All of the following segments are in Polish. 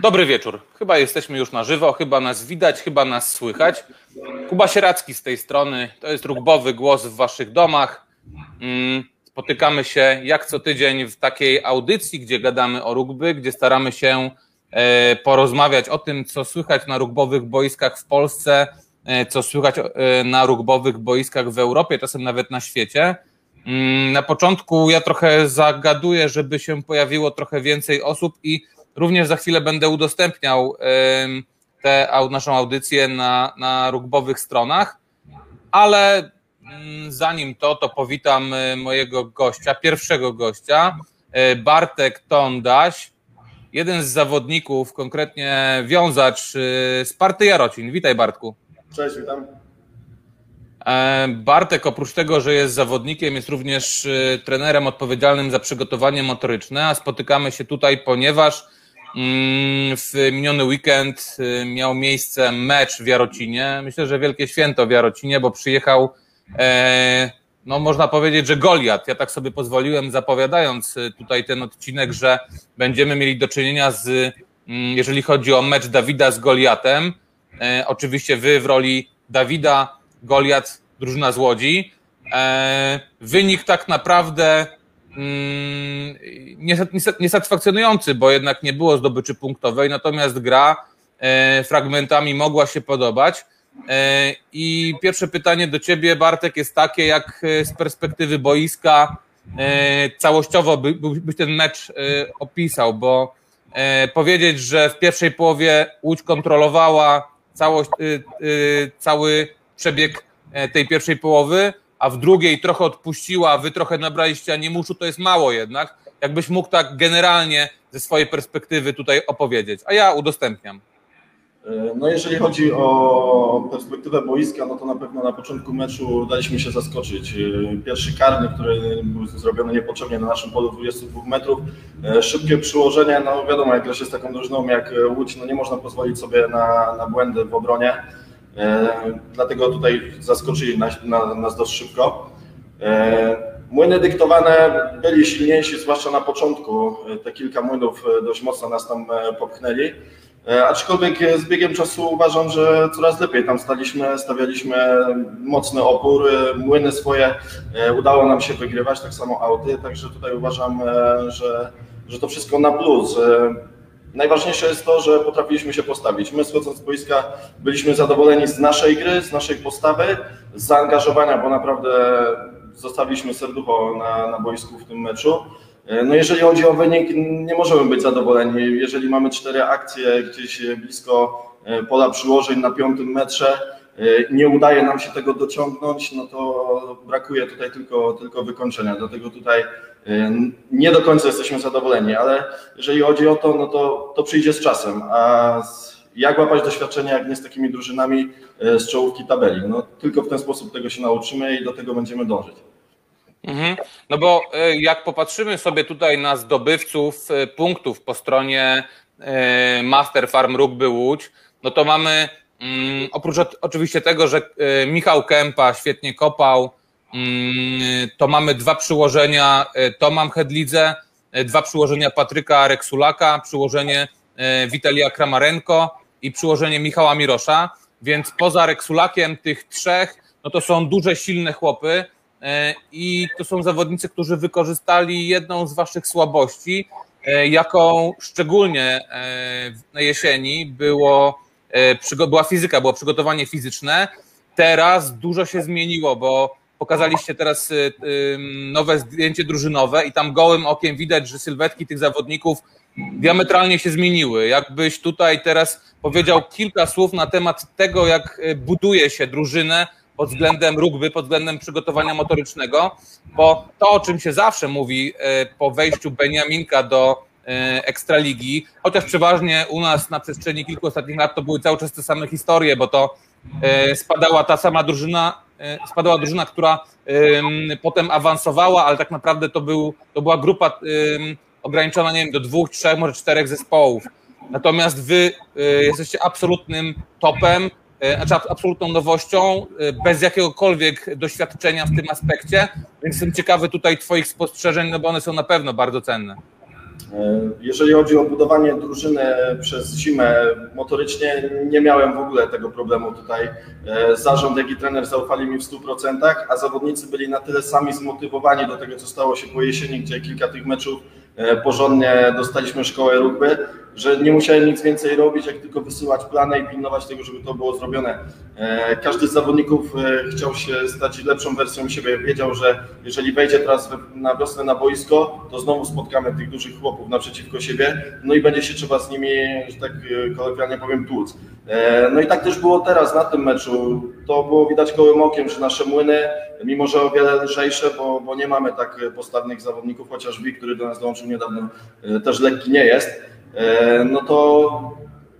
Dobry wieczór. Chyba jesteśmy już na żywo, chyba nas widać, chyba nas słychać. Kuba Sieracki z tej strony. To jest rugbowy głos w waszych domach. Mm, spotykamy się jak co tydzień w takiej audycji, gdzie gadamy o rugby, gdzie staramy się e, porozmawiać o tym, co słychać na rugbowych boiskach w Polsce, e, co słychać e, na rugbowych boiskach w Europie, czasem nawet na świecie. Mm, na początku ja trochę zagaduję, żeby się pojawiło trochę więcej osób i Również za chwilę będę udostępniał tę naszą audycję na, na rugbowych stronach, ale mm, zanim to, to powitam e, mojego gościa, pierwszego gościa, e, Bartek Tondaś, jeden z zawodników, konkretnie wiązacz e, z Party Jarocin. Witaj Bartku. Cześć, witam. Bartek oprócz tego, że jest zawodnikiem, jest również trenerem odpowiedzialnym za przygotowanie motoryczne, a spotykamy się tutaj, ponieważ w miniony weekend y, miał miejsce mecz w Jarocinie. Myślę, że wielkie święto w Jarocinie, bo przyjechał, e, no można powiedzieć, że Goliat. Ja tak sobie pozwoliłem, zapowiadając y, tutaj ten odcinek, że będziemy mieli do czynienia z, mm, jeżeli chodzi o mecz Dawida z Goliatem. E, oczywiście wy w roli Dawida, Goliat, drużyna z Łodzi. E, wynik tak naprawdę Mm, niesatysfakcjonujący, bo jednak nie było zdobyczy punktowej, natomiast gra e, fragmentami mogła się podobać. E, I pierwsze pytanie do Ciebie, Bartek, jest takie, jak e, z perspektywy boiska całościowo by, byś ten mecz opisał, bo powiedzieć, że w pierwszej połowie Łódź kontrolowała całość, cały przebieg tej pierwszej połowy, a w drugiej trochę odpuściła, wy trochę nabraliście, a nie muszu, to jest mało jednak. Jakbyś mógł tak generalnie ze swojej perspektywy tutaj opowiedzieć, a ja udostępniam. No jeżeli chodzi o perspektywę boiska, no to na pewno na początku meczu daliśmy się zaskoczyć. Pierwszy karny, który był zrobiony niepotrzebnie na naszym polu 22 metrów, szybkie przyłożenie, no wiadomo, jak się z taką drużyną jak Łódź, no nie można pozwolić sobie na, na błędy w obronie. E, dlatego tutaj zaskoczyli nas, nas dość szybko. E, młyny dyktowane byli silniejsi, zwłaszcza na początku. Te kilka młynów dość mocno nas tam e, popchnęli. Aczkolwiek z biegiem czasu uważam, że coraz lepiej tam staliśmy, stawialiśmy mocny opór, młyny swoje udało nam się wygrywać, tak samo auty, także tutaj uważam, że, że to wszystko na plus. Najważniejsze jest to, że potrafiliśmy się postawić. My schodząc z boiska byliśmy zadowoleni z naszej gry, z naszej postawy, z zaangażowania, bo naprawdę zostawiliśmy serducho na, na boisku w tym meczu. No jeżeli chodzi o wynik, nie możemy być zadowoleni. Jeżeli mamy cztery akcje gdzieś blisko e, pola przyłożeń na piątym metrze, e, nie udaje nam się tego dociągnąć, no to brakuje tutaj tylko, tylko wykończenia. Dlatego tutaj nie do końca jesteśmy zadowoleni, ale jeżeli chodzi o to, no to, to przyjdzie z czasem. A jak łapać doświadczenia, jak nie z takimi drużynami e, z czołówki tabeli? No, tylko w ten sposób tego się nauczymy i do tego będziemy dążyć. Mhm. No bo e, jak popatrzymy sobie tutaj na zdobywców punktów po stronie Master Farm Rugby Łódź, no to mamy mm, oprócz oczywiście tego, że Michał Kępa świetnie kopał, to mamy dwa przyłożenia e, Tomam Hedlidze, e, dwa przyłożenia Patryka Reksulaka, przyłożenie e, Witalia Kramarenko i przyłożenie Michała Mirosza, więc poza Reksulakiem tych trzech, no to są duże, silne chłopy i to są zawodnicy, którzy wykorzystali jedną z waszych słabości, jaką szczególnie na jesieni było, była fizyka, było przygotowanie fizyczne. Teraz dużo się zmieniło, bo pokazaliście teraz y, y, nowe zdjęcie drużynowe i tam gołym okiem widać, że sylwetki tych zawodników diametralnie się zmieniły. Jakbyś tutaj teraz powiedział kilka słów na temat tego, jak y, buduje się drużynę pod względem rugby, pod względem przygotowania motorycznego, bo to, o czym się zawsze mówi po wejściu Beniaminka do Ekstraligi, chociaż przeważnie u nas na przestrzeni kilku ostatnich lat to były cały czas te same historie, bo to spadała ta sama drużyna E, spadała drużyna, która potem awansowała, ale tak naprawdę to, był, to była grupa ograniczona, nie wiem, do dwóch, trzech, może czterech zespołów. Natomiast wy e, jesteście absolutnym topem, e, znaczy absolutną nowością, bez jakiegokolwiek doświadczenia w tym aspekcie, więc jestem ciekawy tutaj Twoich spostrzeżeń, no bo one są na pewno bardzo cenne. Jeżeli chodzi o budowanie drużyny przez zimę motorycznie, nie miałem w ogóle tego problemu tutaj. Zarząd, jak i trener zaufali mi w 100%, a zawodnicy byli na tyle sami zmotywowani do tego, co stało się po jesieni, gdzie kilka tych meczów porządnie dostaliśmy szkołę rugby, że nie musiałem nic więcej robić, jak tylko wysyłać plany i pilnować tego, żeby to było zrobione. E, każdy z zawodników e, chciał się stać lepszą wersją siebie. Wiedział, że jeżeli wejdzie teraz na wiosnę na boisko, to znowu spotkamy tych dużych chłopów naprzeciwko siebie, no i będzie się trzeba z nimi, że tak e, kolokwialnie powiem, tłuc. No i tak też było teraz na tym meczu. To było widać gołym okiem, że nasze młyny, mimo że o wiele lżejsze, bo, bo nie mamy tak postawnych zawodników, chociaż Wi, który do nas dołączył niedawno, też lekki nie jest E, no to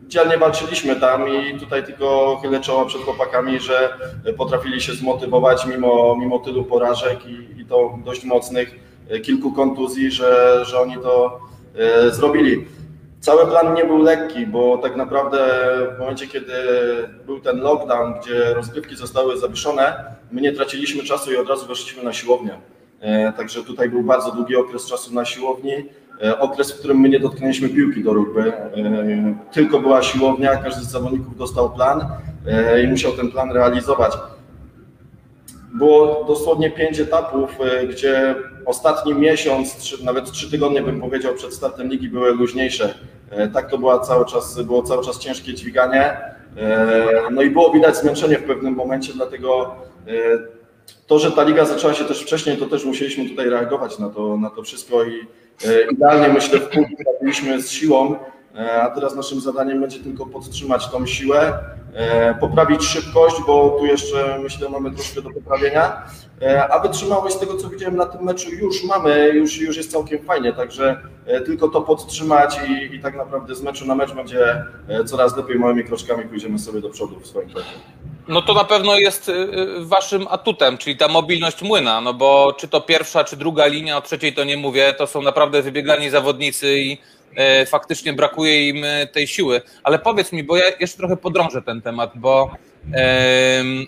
dzielnie walczyliśmy tam i tutaj tylko chylę czoła przed chłopakami, że potrafili się zmotywować mimo, mimo tylu porażek i, i to dość mocnych, e, kilku kontuzji, że, że oni to e, zrobili. Cały plan nie był lekki, bo tak naprawdę w momencie, kiedy był ten lockdown, gdzie rozgrywki zostały zawieszone, my nie traciliśmy czasu i od razu weszliśmy na siłownię. Także tutaj był bardzo długi okres czasu na siłowni. E, okres, w którym my nie dotknęliśmy piłki do rugby. E, tylko była siłownia, każdy z zawodników dostał plan e, i musiał ten plan realizować. Było dosłownie pięć etapów, gdzie ostatni miesiąc, nawet trzy tygodnie bym powiedział przed startem ligi były luźniejsze. Tak to była cały czas, było cały czas ciężkie dźwiganie. No i było widać zmęczenie w pewnym momencie, dlatego to, że ta liga zaczęła się też wcześniej, to też musieliśmy tutaj reagować na to, na to wszystko i E, idealnie myślę w punkcie trafiliśmy z siłą, e, a teraz naszym zadaniem będzie tylko podtrzymać tą siłę, e, poprawić szybkość, bo tu jeszcze myślę mamy troszkę do poprawienia, a wytrzymałość z tego co widziałem na tym meczu już mamy, już, już jest całkiem fajnie, także tylko to podtrzymać i, i tak naprawdę z meczu na mecz będzie coraz lepiej, małymi kroczkami pójdziemy sobie do przodu w swoim tempie. No to na pewno jest y, y, waszym atutem, czyli ta mobilność młyna, no bo czy to pierwsza, czy druga linia, o trzeciej to nie mówię, to są naprawdę wybiegani zawodnicy i e, faktycznie brakuje im e, tej siły. Ale powiedz mi, bo ja jeszcze trochę podrążę ten temat, bo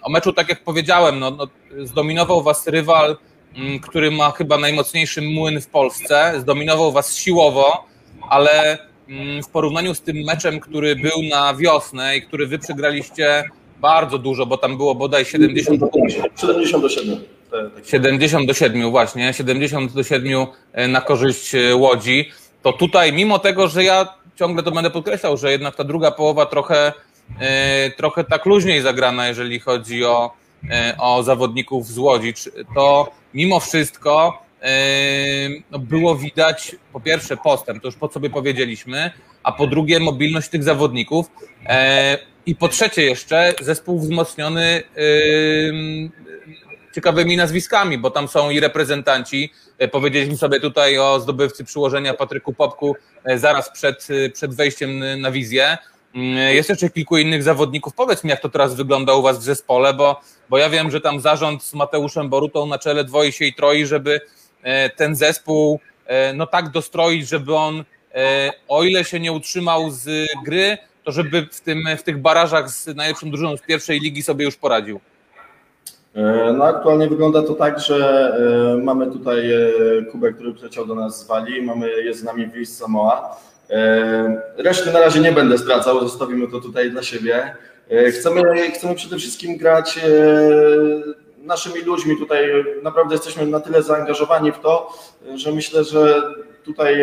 o meczu, tak jak powiedziałem, no, no, zdominował was rywal, m, który ma chyba najmocniejszy młyn w Polsce, zdominował was siłowo, ale m, w porównaniu z tym meczem, który był na wiosnę i który wy przegraliście bardzo dużo, bo tam było bodaj 70 70 do 7. 70 do 7 właśnie, 70 do 7 e, na korzyść e, Łodzi. To tutaj, mimo tego, że ja ciągle to będę podkreślał, że jednak ta druga połowa trochę, e, trochę tak luźniej zagrana, jeżeli chodzi o, o zawodników z Łodzi, to mimo wszystko no, było widać po pierwsze postęp, to już po sobie powiedzieliśmy, a po drugie mobilność tych zawodników. I po trzecie jeszcze zespół wzmocniony ciekawymi nazwiskami, bo tam są i reprezentanci. E, powiedzieliśmy sobie tutaj o zdobywcy przyłożenia Patryku Popku e, zaraz przed, e, przed wejściem na wizję. Mm, jest jeszcze kilku innych zawodników. Powiedz mi, jak to teraz wygląda u Was w zespole, bo, bo ja wiem, że tam zarząd z Mateuszem Borutą na czele dwoi się i troi, żeby ten zespół no tak dostroić, żeby on, o ile się nie utrzymał z gry, to żeby w, tym, w tych barażach z najlepszą drużyną z pierwszej ligi sobie już poradził? E, no aktualnie wygląda to tak, że e, mamy tutaj e, Kubę, który przyleciał do nas z Walii, mamy, jest z nami Wiz Samoa. Reszty na razie nie będę zdradzał, zostawimy to tutaj dla siebie. Chcemy, chcemy przede wszystkim grać naszymi ludźmi tutaj. Naprawdę jesteśmy na tyle zaangażowani w to, że myślę, że tutaj,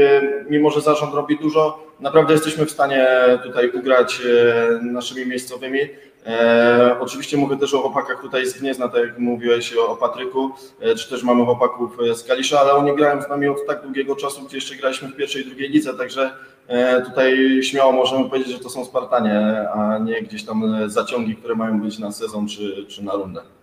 mimo że zarząd robi dużo, naprawdę jesteśmy w stanie tutaj ugrać e, naszymi miejscowymi. E, oczywiście mówię też o chłopakach tutaj z Gniezna, tak jak mówiłeś o, Patryku, e, czy też mamy chłopaków z Kalisza, ale oni grają z nami od tak długiego czasu, gdzie jeszcze graliśmy w pierwszej i drugiej lidze, także e, tutaj śmiało możemy powiedzieć, że to są Spartanie, a nie gdzieś tam zaciągi, które mają być na sezon czy, czy na rundę.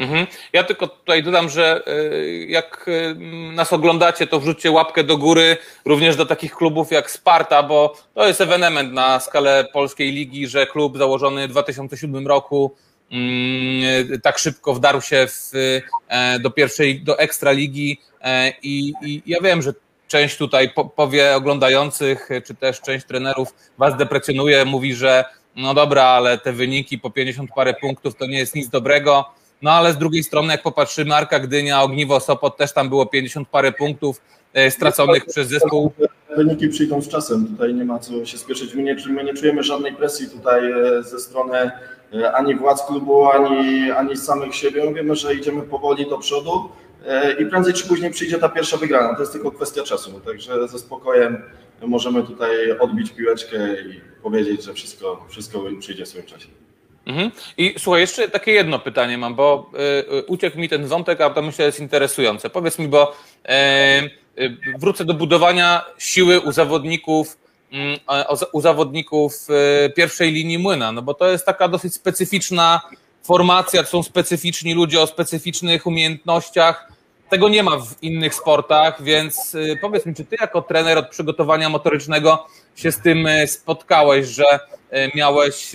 Mhm. Ja tylko tutaj dodam, że y, jak y, nas oglądacie, to wrzućcie łapkę do góry również do takich klubów jak Sparta, bo to jest ewenement na skalę polskiej ligi, że klub założony w 2007 roku mm, tak szybko wdarł się w, e, do pierwszej, do ekstraligi e, i, i ja wiem, że część tutaj powie oglądających, czy też część trenerów was deprecjonuje, mówi, że no dobra, ale te wyniki po 50 parę punktów to nie jest nic dobrego. No ale z drugiej strony, jak popatrzymy, Arka Gdynia, Ogniwo Sopot, też tam było 50 parę punktów e, straconych przez zespół. wyniki przyjdą z czasem. Tutaj nie ma co się spieszyć. My nie, my nie czujemy żadnej presji tutaj e, ze strony e, ani władz klubu, ani, ani samych siebie. My wiemy, że idziemy powoli do przodu i prędzej czy później przyjdzie ta pierwsza wygrana. To jest tylko kwestia czasu. Także ze spokojem możemy tutaj odbić piłeczkę i powiedzieć, że wszystko, wszystko przyjdzie w swoim czasie. Mhm. I słuchaj, jeszcze takie jedno pytanie mam, bo y, y, uciekł mi ten wątek, a to myślę jest interesujące. Powiedz mi, bo y, y, wrócę do budowania siły u zawodników, mm, u zawodników y, pierwszej linii młyna, no bo to jest taka dosyć specyficzna formacja, to są specyficzni ludzie o specyficznych umiejętnościach. Tego nie ma w innych sportach, więc y, powiedz mi, czy ty jako trener od przygotowania motorycznego się z tym spotkałeś, że miałeś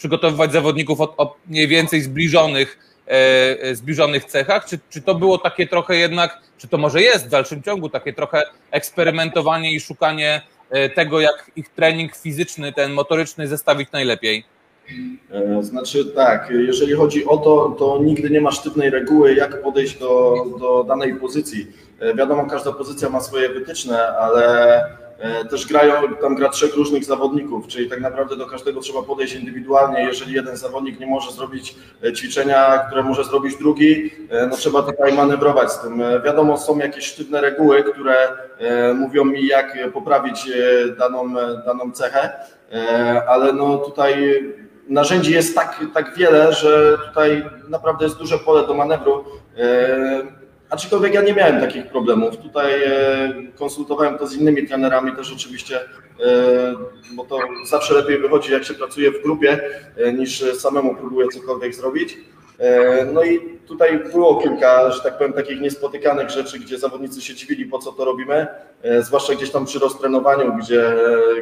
przygotowywać zawodników o, o mniej więcej zbliżonych, e, zbliżonych cechach? Czy, czy to było takie trochę jednak, czy to może jest w dalszym ciągu takie trochę eksperymentowanie i szukanie e, tego, jak ich trening fizyczny, ten motoryczny zestawić najlepiej? E, znaczy tak, jeżeli chodzi o to, to nigdy nie ma sztywnej reguły, jak podejść do, do danej pozycji. Wiadomo, każda pozycja ma swoje wytyczne, ale E, też grają, tam gra trzech różnych zawodników, czyli tak naprawdę do każdego trzeba podejść indywidualnie. Jeżeli jeden zawodnik nie może zrobić e, ćwiczenia, które może zrobić drugi, e, no trzeba tutaj manewrować z tym. Wiadomo, są jakieś sztywne reguły, które mówią mi, jak poprawić daną, daną cechę, ale no tutaj narzędzi jest tak, tak wiele, że tutaj naprawdę jest duże pole do manewru. Aczkolwiek ja nie miałem takich problemów. Tutaj e, konsultowałem to z innymi trenerami też oczywiście, e, bo to zawsze lepiej wychodzi, jak się pracuje w grupie, e, niż samemu próbuje cokolwiek zrobić. No i tutaj było kilka, że tak powiem, takich niespotykanych rzeczy, gdzie zawodnicy się dziwili, po co to robimy, zwłaszcza gdzieś tam przy roztrenowaniu, gdzie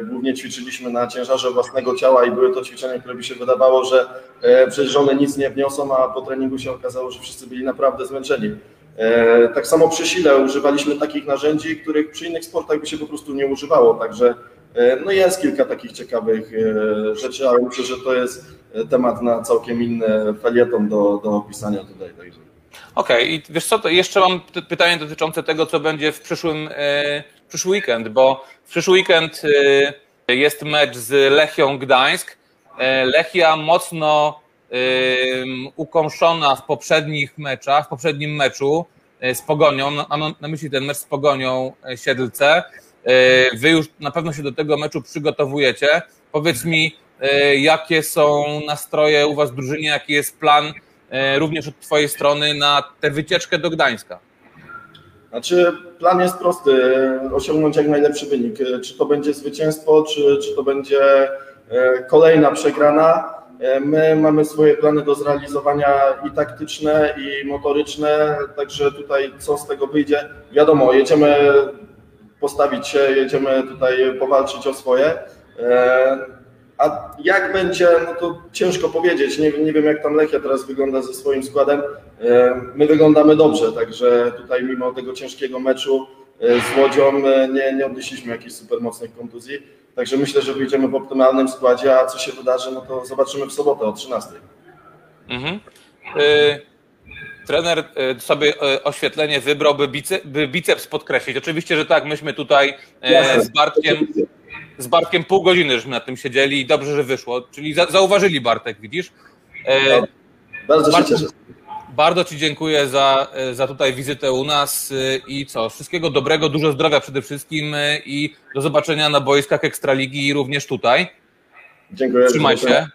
głównie ćwiczyliśmy na ciężarze własnego ciała i były to ćwiczenia, które by się wydawało, że przecież one nic nie wniosą, a po treningu się okazało, że wszyscy byli naprawdę zmęczeni. E, tak samo przy sile używaliśmy takich narzędzi, których przy innych sportach by się po prostu nie używało, także e, no jest kilka takich ciekawych e, rzeczy, ale myślę, że to jest temat na całkiem inny felieton do, do opisania tutaj. Także. Okej, okay. i wiesz co, jeszcze mam pytanie dotyczące tego, co będzie w przyszłym, w przyszły weekend, bo w przyszły weekend jest mecz z Lechią Gdańsk. Lechia mocno ukąszona w poprzednich meczach, w poprzednim meczu e, z Pogonią, mam na myśli ten mecz z Pogonią e, Siedlce. E, wy już na pewno się do tego meczu przygotowujecie. Powiedz mi, jakie są nastroje u Was w drużynie, jaki jest plan również od Twojej strony na tę wycieczkę do Gdańska? Znaczy, plan jest prosty, osiągnąć jak najlepszy wynik. Czy to będzie zwycięstwo, czy, czy to będzie kolejna przegrana, my mamy swoje plany do zrealizowania i taktyczne, i motoryczne, także tutaj co z tego wyjdzie, wiadomo, jedziemy postawić się, jedziemy tutaj powalczyć o swoje. E, a jak będzie, no to ciężko powiedzieć. Nie, nie wiem, jak tam Lechia teraz wygląda ze swoim składem. E, my wyglądamy dobrze, także tutaj mimo tego ciężkiego meczu z Łodzią nie, nie odnieśliśmy jakichś super mocnych kontuzji. Także myślę, że wyjdziemy w optymalnym składzie, a co się wydarzy, no to zobaczymy w sobotę o 13. Mhm. Y trener y, sobie y, oświetlenie wybrał, by, bice, by biceps podkreślić. Oczywiście, że tak, myśmy tutaj y, z Bartkiem, z Bartkiem pół godziny żeśmy na tym siedzieli i dobrze, że wyszło. Czyli za, zauważyli Bartek, widzisz? No, bardzo się cieszę. Bardzo Ci dziękuję za, za tutaj wizytę u nas i co, wszystkiego dobrego, dużo zdrowia przede wszystkim i do zobaczenia na boiskach Ekstraligi i również tutaj. Dziękuję. Trzymaj się.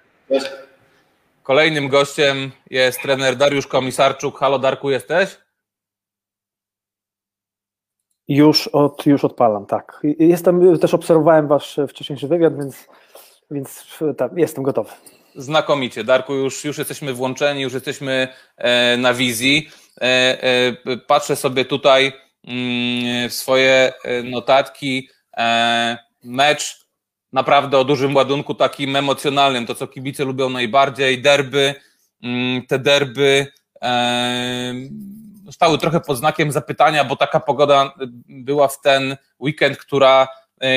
Kolejnym gościem jest trener Dariusz Komisarczuk. Halo Darku, jesteś? Już, od, już odpalam, tak. Jestem, też obserwowałem Wasz wcześniejszy wywiad, więc, więc tak, jestem gotowy. Znakomicie. Darku, już, już jesteśmy włączeni, już jesteśmy e, na wizji. E, e, patrzę sobie tutaj mm, w swoje notatki. Mecz naprawdę o dużym ładunku takim emocjonalnym, to co kibice lubią najbardziej, derby, mm, te derby stały trochę pod znakiem zapytania, bo taka pogoda była w ten weekend, która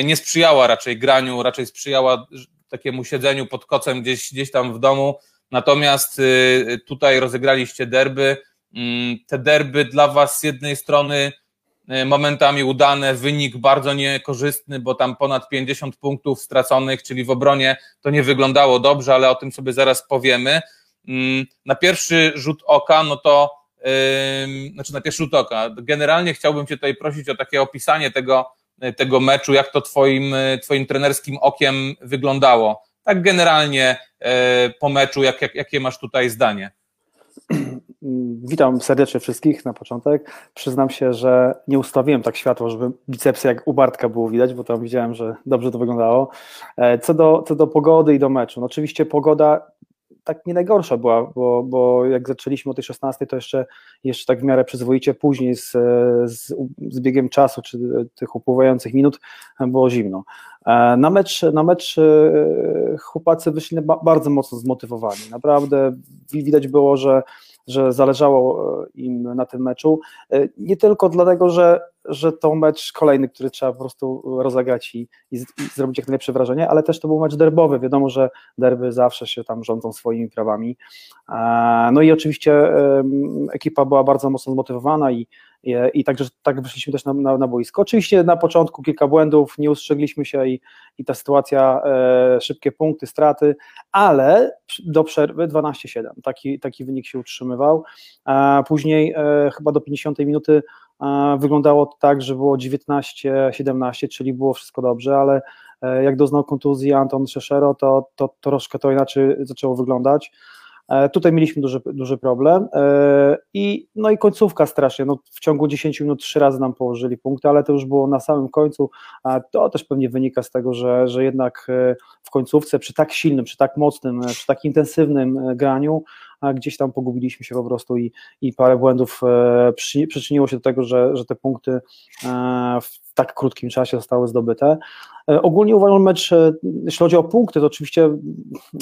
nie sprzyjała raczej graniu, raczej sprzyjała takiemu siedzeniu pod kocem gdzieś, gdzieś tam w domu. Natomiast y, tutaj rozegraliście derby. Mm, te derby dla Was z jednej strony momentami udane, wynik bardzo niekorzystny, bo tam ponad 50 punktów straconych, czyli w obronie to nie wyglądało dobrze, ale o tym sobie zaraz powiemy. Mm, na pierwszy rzut oka, no to znaczy na pierwszy rzut oka, generalnie chciałbym Cię tutaj prosić o takie opisanie tego, tego meczu, jak to twoim, twoim trenerskim okiem wyglądało. Tak generalnie po meczu, jak, jak, jakie masz tutaj zdanie? Witam serdecznie wszystkich na początek. Przyznam się, że nie ustawiłem tak światło, żeby bicepsy jak u Bartka było widać, bo tam widziałem, że dobrze to wyglądało. E, co do, co do pogody i do meczu, no oczywiście pogoda tak nie najgorsza była, bo, bo jak zaczęliśmy o tej 16, to jeszcze, jeszcze tak w miarę przyzwoicie, później z, z, z biegiem czasu, czy tych upływających minut było zimno. E, na mecz, na mecz e, chłopacy wyszli bardzo mocno zmotywowani. Naprawdę widać było, że że zależało e, im na tym meczu. E, nie tylko dlatego, że, że to mecz kolejny, który trzeba po prostu rozegrać i, i, zrobić jak najlepsze wrażenie, ale też to był mecz derbowy. Wiadomo, że derby zawsze się tam rządzą swoimi prawami. E, no i oczywiście ekipa była bardzo mocno zmotywowana i, i, także tak wyszliśmy też na, na, na, boisko. Oczywiście na początku kilka błędów, nie ustrzegliśmy się i, i ta sytuacja, e, szybkie punkty, straty, ale do przerwy 12-7, taki, taki wynik się utrzymywał. E, później e, chyba do 50 minuty e, wyglądało tak, że było 19-17, czyli było wszystko dobrze, ale e, jak doznał kontuzji Anton Szeszero, to, to, to troszkę to inaczej zaczęło wyglądać. E, tutaj mieliśmy duży, duży problem e, i no i końcówka strasznie, no w ciągu 10 minut trzy razy nam położyli punkty, ale to już było na samym końcu, to też pewnie wynika z tego, że, że jednak e, w końcówce przy tak silnym, przy tak mocnym, przy tak intensywnym graniu a gdzieś tam pogubiliśmy się po prostu i, i parę błędów przy, przyczyniło się do tego, że, że te punkty w tak krótkim czasie zostały zdobyte. E, ogólnie uważam mecz, e, jeśli chodzi o punkty, to oczywiście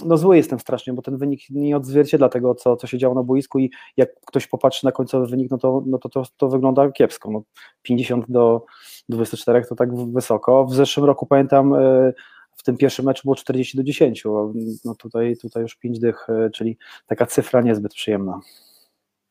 no zły jestem strasznie, bo ten wynik nie odzwierciedla tego, co, co się działo na boisku i jak ktoś popatrzy na końcowy wynik, no to, no to, to, to wygląda kiepsko. No 50 do 24 to tak wysoko. W zeszłym roku pamiętam e, w tym pierwszym meczu było 40 do 10, no tutaj, tutaj już 5 dych, czyli taka cyfra niezbyt przyjemna.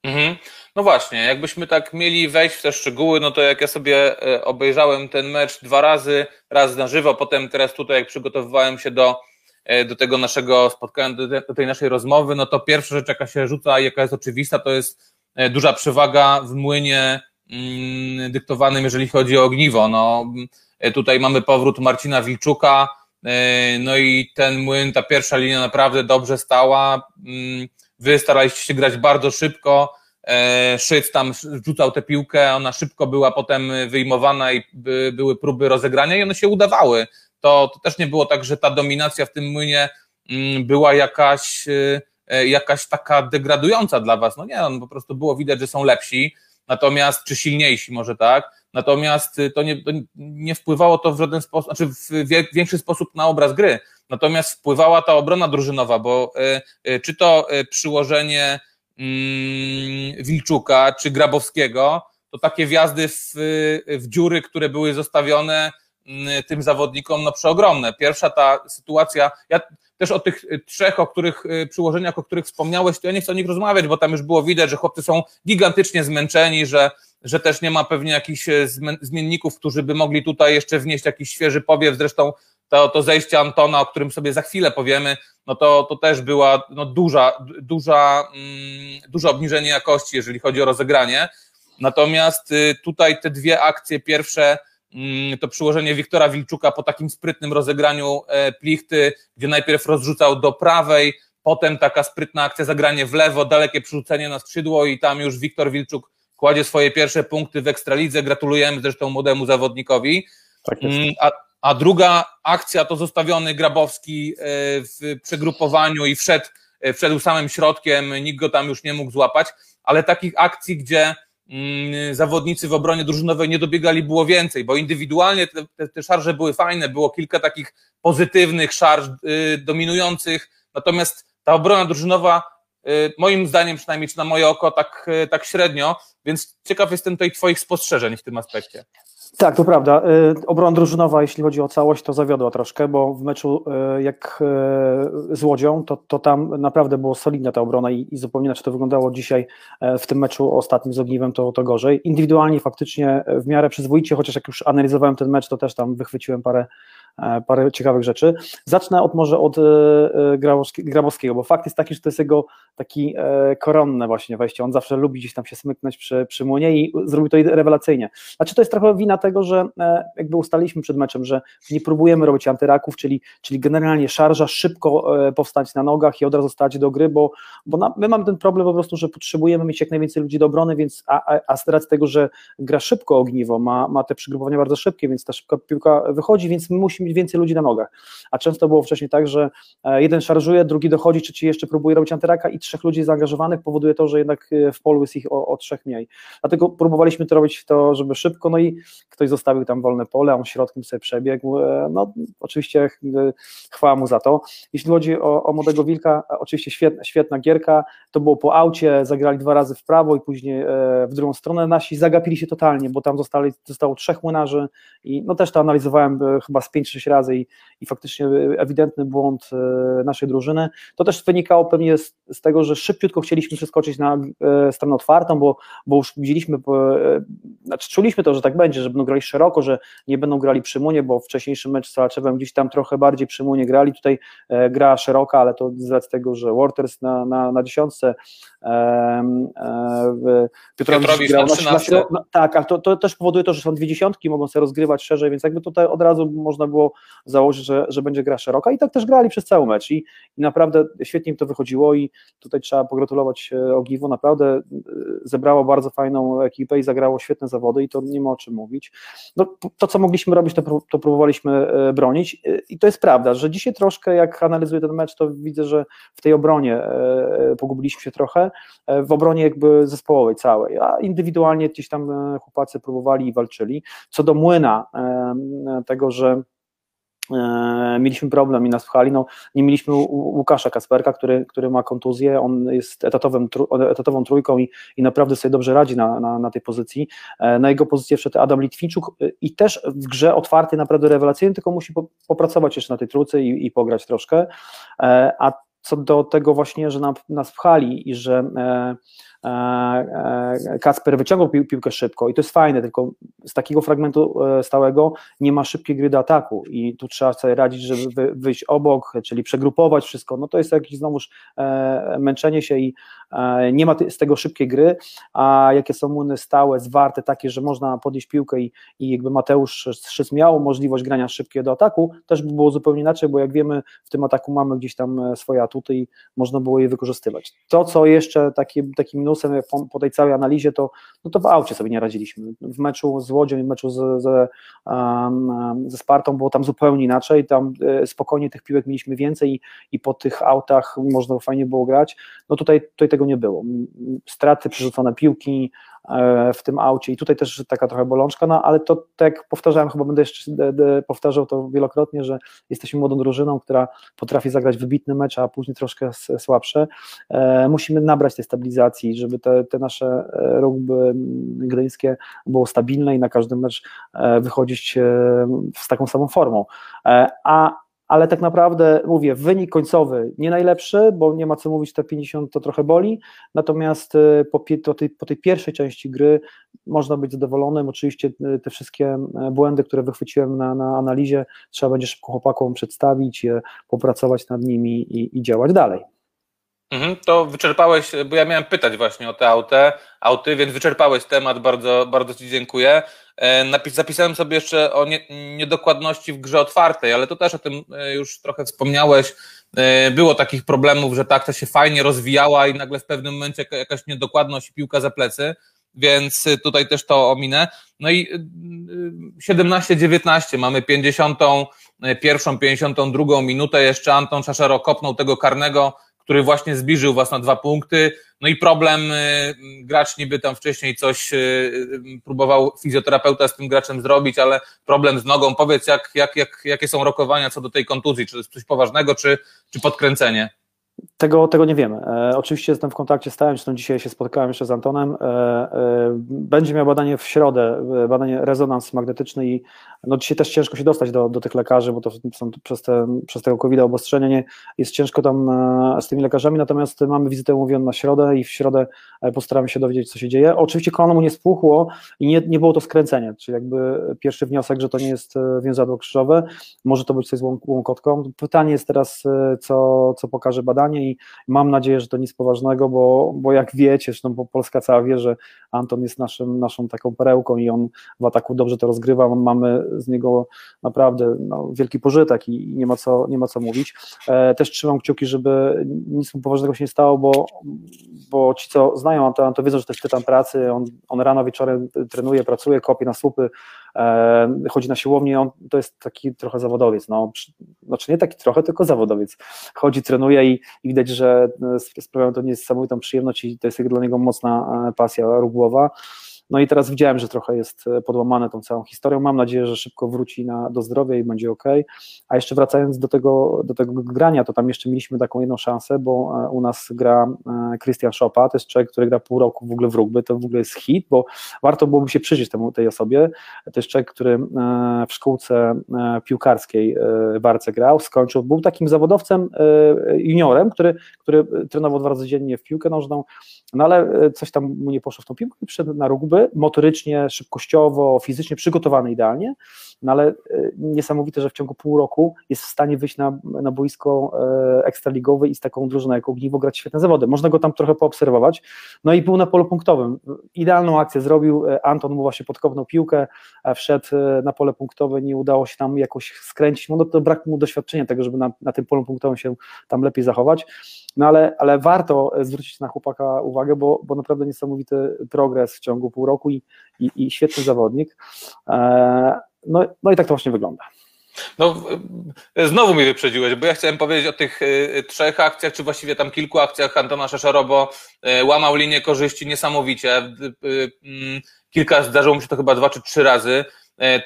Mhm. No właśnie, jakbyśmy tak mieli wejść w te szczegóły, no to jak ja sobie e, obejrzałem ten mecz dwa razy, raz na żywo, potem teraz tutaj jak przygotowywałem się do, e, do tego naszego spotkania, do tej naszej rozmowy, no to pierwsza rzecz jaka się rzuca i jaka jest oczywista, to jest e, duża przewaga w młynie mm, dyktowanym, jeżeli chodzi o ogniwo. No, tutaj mamy powrót Marcina Wilczuka, no i ten młyn, ta pierwsza linia naprawdę dobrze stała, mm, Wy staraliście się grać bardzo szybko. E, Szyc tam rzucał tę piłkę, ona szybko była potem wyjmowana i były próby rozegrania i one się udawały. To, to też nie było tak, że ta dominacja w tym młynie mm, była jakaś, e, jakaś taka degradująca dla was. No nie, no, po prostu było widać, że są lepsi, natomiast, czy silniejsi może tak, natomiast to nie, to nie wpływało to w żaden sposób, znaczy w większy sposób na obraz gry. Natomiast wpływała ta obrona drużynowa, bo e, e, czy to przyłożenie mm, Wilczuka czy Grabowskiego, to takie wjazdy w, w dziury, które były zostawione mm, tym zawodnikom, no przeogromne. Pierwsza ta sytuacja, ja też o tych trzech, o których przyłożeniach, o których wspomniałeś, to ja nie chcę o nich rozmawiać, bo tam już było widać, że chłopcy są gigantycznie zmęczeni, że, że też nie ma pewnie jakichś zmienników, którzy by mogli tutaj jeszcze wnieść jakiś świeży powiew. Zresztą to, to zejście Antona, o którym sobie za chwilę powiemy, no to, to też była no, duża, duża, mm, duże obniżenie jakości, jeżeli chodzi o rozegranie. Natomiast y, tutaj te dwie akcje, pierwsze to przyłożenie Wiktora Wilczuka po takim sprytnym rozegraniu e, Plichty, gdzie najpierw rozrzucał do prawej, potem taka sprytna akcja zagranie w lewo, dalekie przerzucenie na skrzydło i tam już Wiktor Wilczuk kładzie swoje pierwsze punkty w Ekstralidze. Gratulujemy zresztą młodemu zawodnikowi. Tak. Mm, a, a druga akcja to zostawiony Grabowski e, w przegrupowaniu i wszedł, e, wszedł samym środkiem, nikt go tam już nie mógł złapać, ale takich akcji, gdzie mm, zawodnicy w obronie drużynowej nie dobiegali było więcej, bo indywidualnie te, te, te szarże były fajne, było kilka takich pozytywnych szarż y, dominujących, natomiast ta obrona drużynowa y, moim zdaniem przynajmniej, czy na moje oko, tak, y, tak średnio, więc ciekaw jestem tutaj Twoich spostrzeżeń w tym aspekcie. Tak, to prawda. Y, obrona drużynowa, jeśli chodzi o całość, to zawiodła troszkę, bo w meczu y, jak y, z Łodzią, to, to tam naprawdę było solidna ta obrona i, i zupełnie inaczej to wyglądało dzisiaj w tym meczu ostatnim z Ogniwem, to, to gorzej. Indywidualnie faktycznie w miarę przyzwoicie, chociaż jak już analizowałem ten mecz, to też tam wychwyciłem parę E, parę ciekawych rzeczy. Zacznę od może od e, e, Grabowskiego, bo fakt jest taki, że to jest jego taki koronne właśnie wejście. On zawsze lubi gdzieś tam się smyknąć przy, przy i zrobił to rewelacyjnie. Znaczy to jest trochę wina tego, że jakby ustaliliśmy przed meczem, że nie próbujemy robić antyraków, czyli, czyli generalnie szarża, szybko powstać na nogach i od razu stać do gry, bo, bo na, my mamy ten problem po prostu, że potrzebujemy mieć jak najwięcej ludzi do obrony, więc a, a, a z racji tego, że gra szybko ogniwo, ma, ma te przygrupowania bardzo szybkie, więc ta szybka piłka wychodzi, więc my musimy mieć więcej ludzi na nogach. A często było wcześniej tak, że e, jeden szarżuje, drugi dochodzi, trzeci jeszcze próbuje robić antyraka i trzech ludzi zaangażowanych powoduje to, że jednak e, w polu jest ich o, o trzech mniej. Dlatego próbowaliśmy to robić to, żeby szybko, no i ktoś zostawił tam wolne pole, on środkiem sobie przebiegł. E, no oczywiście chwała mu za to. Jeśli chodzi o, o Młodego Wilka, oczywiście świetna, świetna gierka, to było po aucie, zagrali dwa razy w prawo i później w drugą stronę. Nasi zagapili się totalnie, bo tam zostali, zostało trzech młynarzy i no też to analizowałem chyba z 5-6 razy i, i faktycznie ewidentny błąd e, naszej drużyny. To też wynikało pewnie z, z tego, że szybciutko chcieliśmy przeskoczyć na e, stronę otwartą, bo, bo już widzieliśmy, bo, e, znaczy czuliśmy to, że tak będzie, że będą grali szeroko, że nie będą grali przy munie, bo wcześniejszy mecz z Salaczewem gdzieś tam trochę bardziej przy munie grali, tutaj gra szeroka, ale to z racji tego, że Waters na, na, na dziesiątce Piotrowicz, Piotrowicz grał na, na, na, no, tak, ale to, to też powoduje to, że są dwie dziesiątki, mogą sobie rozgrywać szerzej, więc jakby tutaj od razu można było założyć, że, że będzie gra szeroka i tak też grali przez cały mecz i, i naprawdę świetnie im to wychodziło i tutaj trzeba pogratulować e, Ogiwu, naprawdę e, zebrało bardzo fajną ekipę i zagrało świetne zawody i to nie ma o czym mówić. No, to, co mogliśmy robić, to, to próbowaliśmy e, bronić i to jest prawda, że dzisiaj troszkę jak analizuję ten mecz, to widzę, że w tej obronie pogubiliśmy się trochę, w obronie jakby zespołowej całej, a indywidualnie gdzieś tam chłopacy próbowali i walczyli. Co do młyna, tego, że E, mieliśmy problem i nas pchali, no, nie mieliśmy Łukasza Kasperka, który, który ma kontuzję, on jest etatowym, etatową trójką i, i naprawdę sobie dobrze radzi na, na, na tej pozycji. E, na jego pozycję wszedł Adam Litwinczuk e, i też w grze otwarty naprawdę rewelacyjny, tylko musi popracować jeszcze na tej trójce i, i pograć troszkę, a co do tego właśnie, że nam, nas pchali i że E, Kacper wyciągał pi piłkę szybko i to jest fajne, tylko z takiego fragmentu e, stałego nie ma szybkiej gry do ataku i tu trzeba sobie radzić, żeby wyjść obok, czyli przegrupować wszystko, no to jest jakieś znowuż męczenie się i nie ma z tego szybkiej gry, a jakie są muny stałe, zwarte, takie, że można podnieść piłkę i, i jakby Mateusz Szyc miał możliwość grania szybkiego do ataku, też by było zupełnie inaczej, bo jak wiemy, w tym ataku mamy gdzieś tam swoje atuty i można było je wykorzystywać. To, co jeszcze taki, taki minusem po, po tej całej analizie, to, no to w aucie sobie nie radziliśmy. W meczu z Łodzią i w meczu z, z, um, ze Spartą było tam zupełnie inaczej, tam e, spokojnie tych piłek mieliśmy więcej i, i po tych autach można fajnie było grać. No tutaj, tutaj tego nie było. Straty, przerzucone piłki, w tym aucie i tutaj też taka trochę bolączka, no ale to tak jak powtarzałem, chyba będę jeszcze powtarzał to wielokrotnie, że jesteśmy młodą drużyną, która potrafi zagrać wybitny mecz, a później troszkę słabsze. E, musimy nabrać tej stabilizacji, żeby te, te nasze e, rugby gdyńskie było stabilne i na każdy mecz wychodzić z taką samą formą. A ale tak naprawdę mówię, wynik końcowy nie najlepszy, bo nie ma co mówić, te 50 to trochę boli, natomiast y, po, po, tej, po tej pierwszej części gry można być zadowolonym, oczywiście y, te wszystkie y, błędy, które wychwyciłem na, na analizie, trzeba będzie szybko chłopakom przedstawić, popracować nad nimi i, i działać dalej. Mhm, to wyczerpałeś, bo ja miałem pytać właśnie o te auty, auty więc wyczerpałeś temat, bardzo, bardzo Ci dziękuję. E, zapisałem sobie jeszcze o nie, niedokładności w grze otwartej, ale to też o tym e, już trochę wspomniałeś. E, było takich problemów, że tak to się fajnie rozwijała i nagle w pewnym momencie jakaś niedokładność i piłka za plecy, więc tutaj też to ominę. No i 17-19, mamy 51, 52 minutę, jeszcze Anton Szaszero kopnął tego karnego, który właśnie zbliżył was na dwa punkty. No i problem, y, gracz niby tam wcześniej coś y, y, próbował fizjoterapeuta z tym graczem zrobić, ale problem z nogą. Powiedz, jak, jak, jak, jakie są rokowania co do tej kontuzji? Czy to jest coś poważnego, czy, czy podkręcenie? Tego, tego nie wiemy. E, oczywiście jestem w kontakcie stałym, zresztą dzisiaj się spotkałem jeszcze z Antonem. E, e, będzie miał badanie w środę, e, badanie rezonans magnetyczny i no dzisiaj też ciężko się dostać do, do tych lekarzy, bo to są przez, te, przez tego covid obostrzenia nie, jest ciężko tam e, z tymi lekarzami, natomiast mamy wizytę umówioną na środę i w środę e, postaramy się dowiedzieć, co się dzieje. Oczywiście kolano mu nie spuchło i nie, nie było to skręcenie, czyli jakby pierwszy wniosek, że to nie jest więzadło krzyżowe, może to być coś z łąkotką. Pytanie jest teraz, co, co pokaże badanie i mam nadzieję, że to nic poważnego, bo, bo jak wiecie, zresztą Polska cała wie, że Anton jest naszym, naszą taką perełką i on w ataku dobrze to rozgrywa, mamy z niego naprawdę no, wielki pożytek i nie ma co, nie ma co mówić. E, też trzymam kciuki, żeby nic mu poważnego się nie stało, bo, bo ci, co znają Antona, to wiedzą, że to jest tytan pracy, on, on rano, wieczorem trenuje, pracuje, kopie na słupy, chodzi na siłownię, on to jest taki trochę zawodowiec, no, znaczy nie taki trochę, tylko zawodowiec. Chodzi, trenuje i, i widać, że e, sprawia to niesamowitą przyjemność i to jest dla niego mocna e, pasja rugłowa. No i teraz widziałem, że trochę jest e, podłamane tą całą historią. Mam nadzieję, że szybko wróci na, do zdrowia i będzie ok. A jeszcze wracając do tego, do tego grania, to tam jeszcze mieliśmy taką jedną szansę, bo e, u nas gra e, Christian Szopa, to jest człowiek, który gra pół roku w ogóle w rugby, to w ogóle jest hit, bo warto byłoby się przyjrzeć temu, tej osobie. To jest człowiek, który w szkółce piłkarskiej w Arce grał, skończył, był takim zawodowcem juniorem, który, który trenował dwa razy dziennie w piłkę nożną, no ale coś tam mu nie poszło w tą piłkę i przyszedł na rugby motorycznie, szybkościowo, fizycznie przygotowany idealnie, no ale e, niesamowite, że w ciągu pół roku jest w stanie wyjść na, na boisko e, ekstraligowe i z taką drużyną jak Ogniwo grać świetne zawody. Można go tam trochę poobserwować. No i był na polu punktowym. Idealną akcję zrobił, e, Anton mu właśnie podkopnął piłkę, wszedł na pole punktowe, nie udało się tam jakoś skręcić, no to brak mu doświadczenia tego, żeby na, na tym polu punktowym się tam lepiej zachować. No ale, ale warto zwrócić na chłopaka uwagę, bo, bo naprawdę niesamowity progres w ciągu pół roku i, i, i świetny zawodnik. No, no i tak to właśnie wygląda. No, znowu mnie wyprzedziłeś, bo ja chciałem powiedzieć o tych y, trzech akcjach, czy właściwie tam kilku akcjach Antona Szeszaro, bo łamał linię korzyści niesamowicie. Mm, kilka, zdarzyło mi się to chyba dwa czy trzy razy.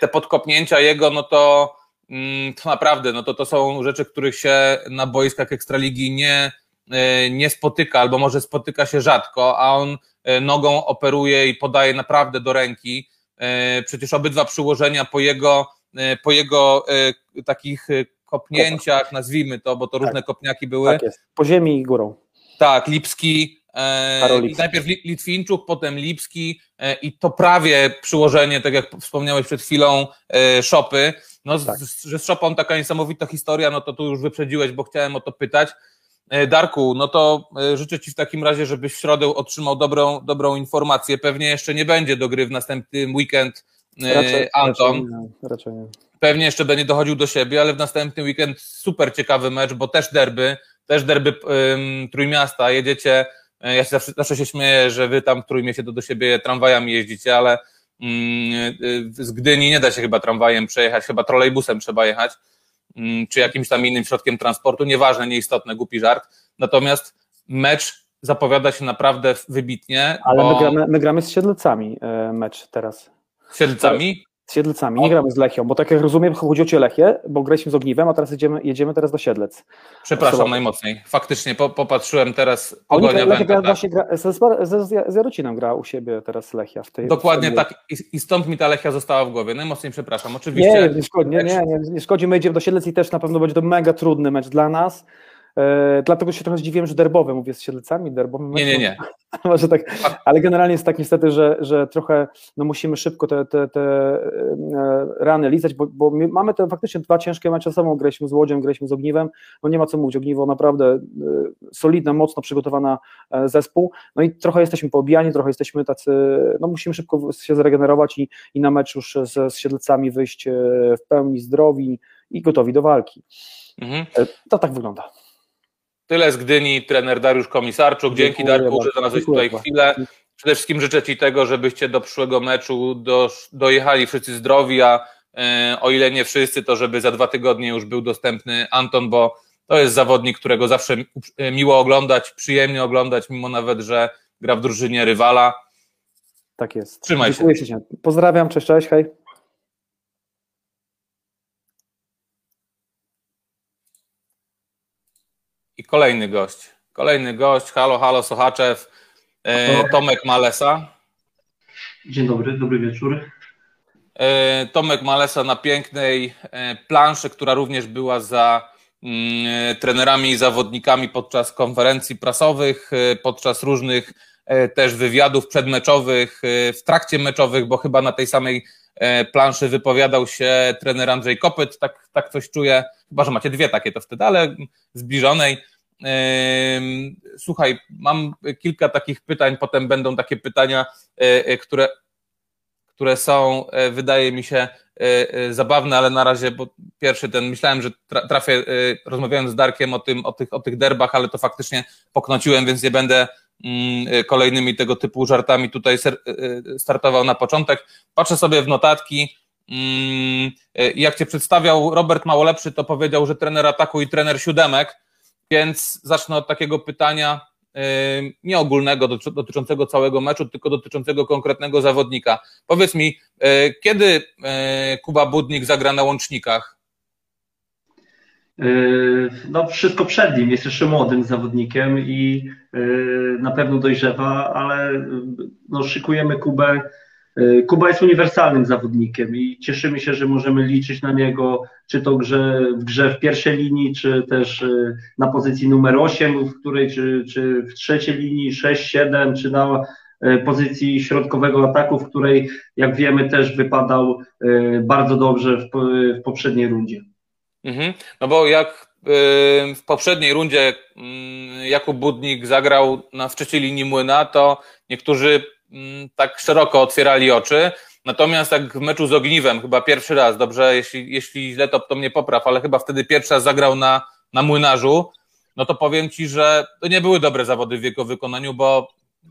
Te podkopnięcia jego, no to, mm, to naprawdę, no to, to są rzeczy, których się na boiskach Ekstraligi nie, nie spotyka, albo może spotyka się rzadko, a on nogą operuje i podaje naprawdę do ręki E, przecież obydwa przyłożenia po jego, e, po jego e, takich kopnięciach, nazwijmy to, bo to różne tak. kopniaki były. Tak jest, po ziemi i górą. Tak, Lipski, najpierw Litwinczuk, potem Lipski i to prawie przyłożenie, tak jak wspomniałeś przed chwilą, Szopy. No, tak. z, że z Szopą taka niesamowita historia, no to tu już wyprzedziłeś, bo chciałem o to pytać. E, Darku, no to e, życzę Ci w takim razie, żebyś w środę otrzymał dobrą, dobrą informację. Pewnie jeszcze nie będzie do gry w następnym weekend e, raczej, Anton. Raczej nie, raczej nie. Pewnie jeszcze będzie dochodził do siebie, ale w następny weekend super ciekawy mecz, bo też derby, też derby um, Trójmiasta. Jedziecie, ja się zawsze, zawsze się śmieję, że Wy tam w Trójmieście to do siebie tramwajami jeździcie, ale um, z Gdyni nie da się chyba tramwajem przejechać, chyba trolejbusem trzeba jechać. Mm, czy jakimś tam innym środkiem transportu, nieważne, nieistotne, głupi żart. Natomiast mecz zapowiada się naprawdę wybitnie. Ale bo... my, gramy, my gramy z Siedlcami e, mecz teraz. Siedlcami? Z Siedlcami, nie gramy z Lechią, bo tak jak rozumiem, chodzi o Cię Lechię, bo graliśmy z Ogniwem, a teraz jedziemy, jedziemy teraz do Siedlec. Przepraszam najmocniej. Faktycznie, po, popatrzyłem teraz. Pogonia Lechia gra, właśnie gra, z, z, z Jarociną gra u siebie teraz Lechia. W tej, Dokładnie w tak I, I, stąd mi ta Lechia została w głowie. Najmocniej przepraszam. Oczywiście. Nie, nie szkodzi, nie, nie, nie, nie szkodzi. My jedziemy do Siedlec i też na pewno będzie to mega trudny mecz dla nas. E, dlatego się trochę zdziwiłem, że derbowe mówię z Siedlecami, derbowe. Nie, nie, nie. Może tak, ale generalnie jest tak niestety, że, że trochę no musimy szybko te, te, te e, rany lizać, bo, bo mamy te faktycznie dwa ciężkie mecze sobą, graliśmy z Łodzią, graliśmy z Ogniwem, no nie ma co mówić, Ogniwo naprawdę e, solidna, mocno przygotowana zespół, no i trochę jesteśmy poobijani, trochę jesteśmy tacy, no musimy szybko się zregenerować i, i na mecz już z, z Siedlecami wyjść w pełni zdrowi i gotowi do walki. Mhm. To tak wygląda. Tyle z Gdyni, trener Dariusz Komisarczuk. Dzięki Dziękuję Darku, że znalazłeś tutaj chwilę. Przede wszystkim życzę Ci tego, żebyście do przyszłego meczu do, dojechali wszyscy zdrowi, a e, o ile nie wszyscy, to żeby za dwa tygodnie już był dostępny Anton, bo to jest zawodnik, którego zawsze e, miło oglądać, przyjemnie oglądać, mimo nawet, że gra w drużynie rywala. Tak jest. Trzymaj Dziękuję się. Pozdrawiam, cześć, cześć, hej. I kolejny gość. Kolejny gość, halo, halo, Sochaczew, e, Tomek Malesa. Dzień dobry, dobry wieczór. E, Tomek Malesa na pięknej e, planszy, która również była za mm, trenerami i zawodnikami podczas konferencji prasowych, podczas różnych też wywiadów przedmeczowych, w trakcie meczowych, bo chyba na tej samej planszy wypowiadał się trener Andrzej Kopyt, tak, tak coś czuję, chyba, że macie dwie takie to wtedy, ale zbliżonej. Słuchaj, mam kilka takich pytań, potem będą takie pytania, e, e, które, które są, e, wydaje mi się, zabawne, ale na razie, bo pierwszy ten, myślałem, że trafię, rozmawiając z Darkiem o, tym, o, tych, o tych derbach, ale to faktycznie poknociłem, więc nie będę mm, kolejnymi tego typu żartami tutaj startował na początek. Patrzę sobie w notatki, mm, jak cię przedstawiał Robert Małolepszy, to powiedział, że trener ataku i trener siódemek, więc zacznę od takiego pytania nie ogólnego, dotyczącego całego meczu, tylko dotyczącego konkretnego zawodnika. Powiedz mi, e, kiedy e, Kuba Budnik zagra na łącznikach? E, no, wszystko przed nim. Jest jeszcze młodym zawodnikiem i na pewno dojrzewa, ale no, szykujemy Kubę Kuba jest uniwersalnym zawodnikiem i cieszymy się, że możemy liczyć na niego, czy to grze, w grze w pierwszej linii, czy też e, na pozycji numer 8, w której, czy, czy w trzeciej linii 6-7, czy na e, pozycji środkowego ataku, w której, jak wiemy, też wypadał bardzo dobrze w, w poprzedniej rundzie. Mhm. No bo jak w poprzedniej rundzie mm, Jakub Budnik zagrał na wczesnej linii młyna, to niektórzy tak szeroko otwierali oczy. Natomiast jak w meczu z Ogniwem, chyba pierwszy raz, dobrze, jeśli, jeśli źle to, to mnie popraw, ale chyba wtedy pierwszy raz zagrał na, na młynarzu, no to powiem Ci, że to nie były dobre zawody w jego wykonaniu, bo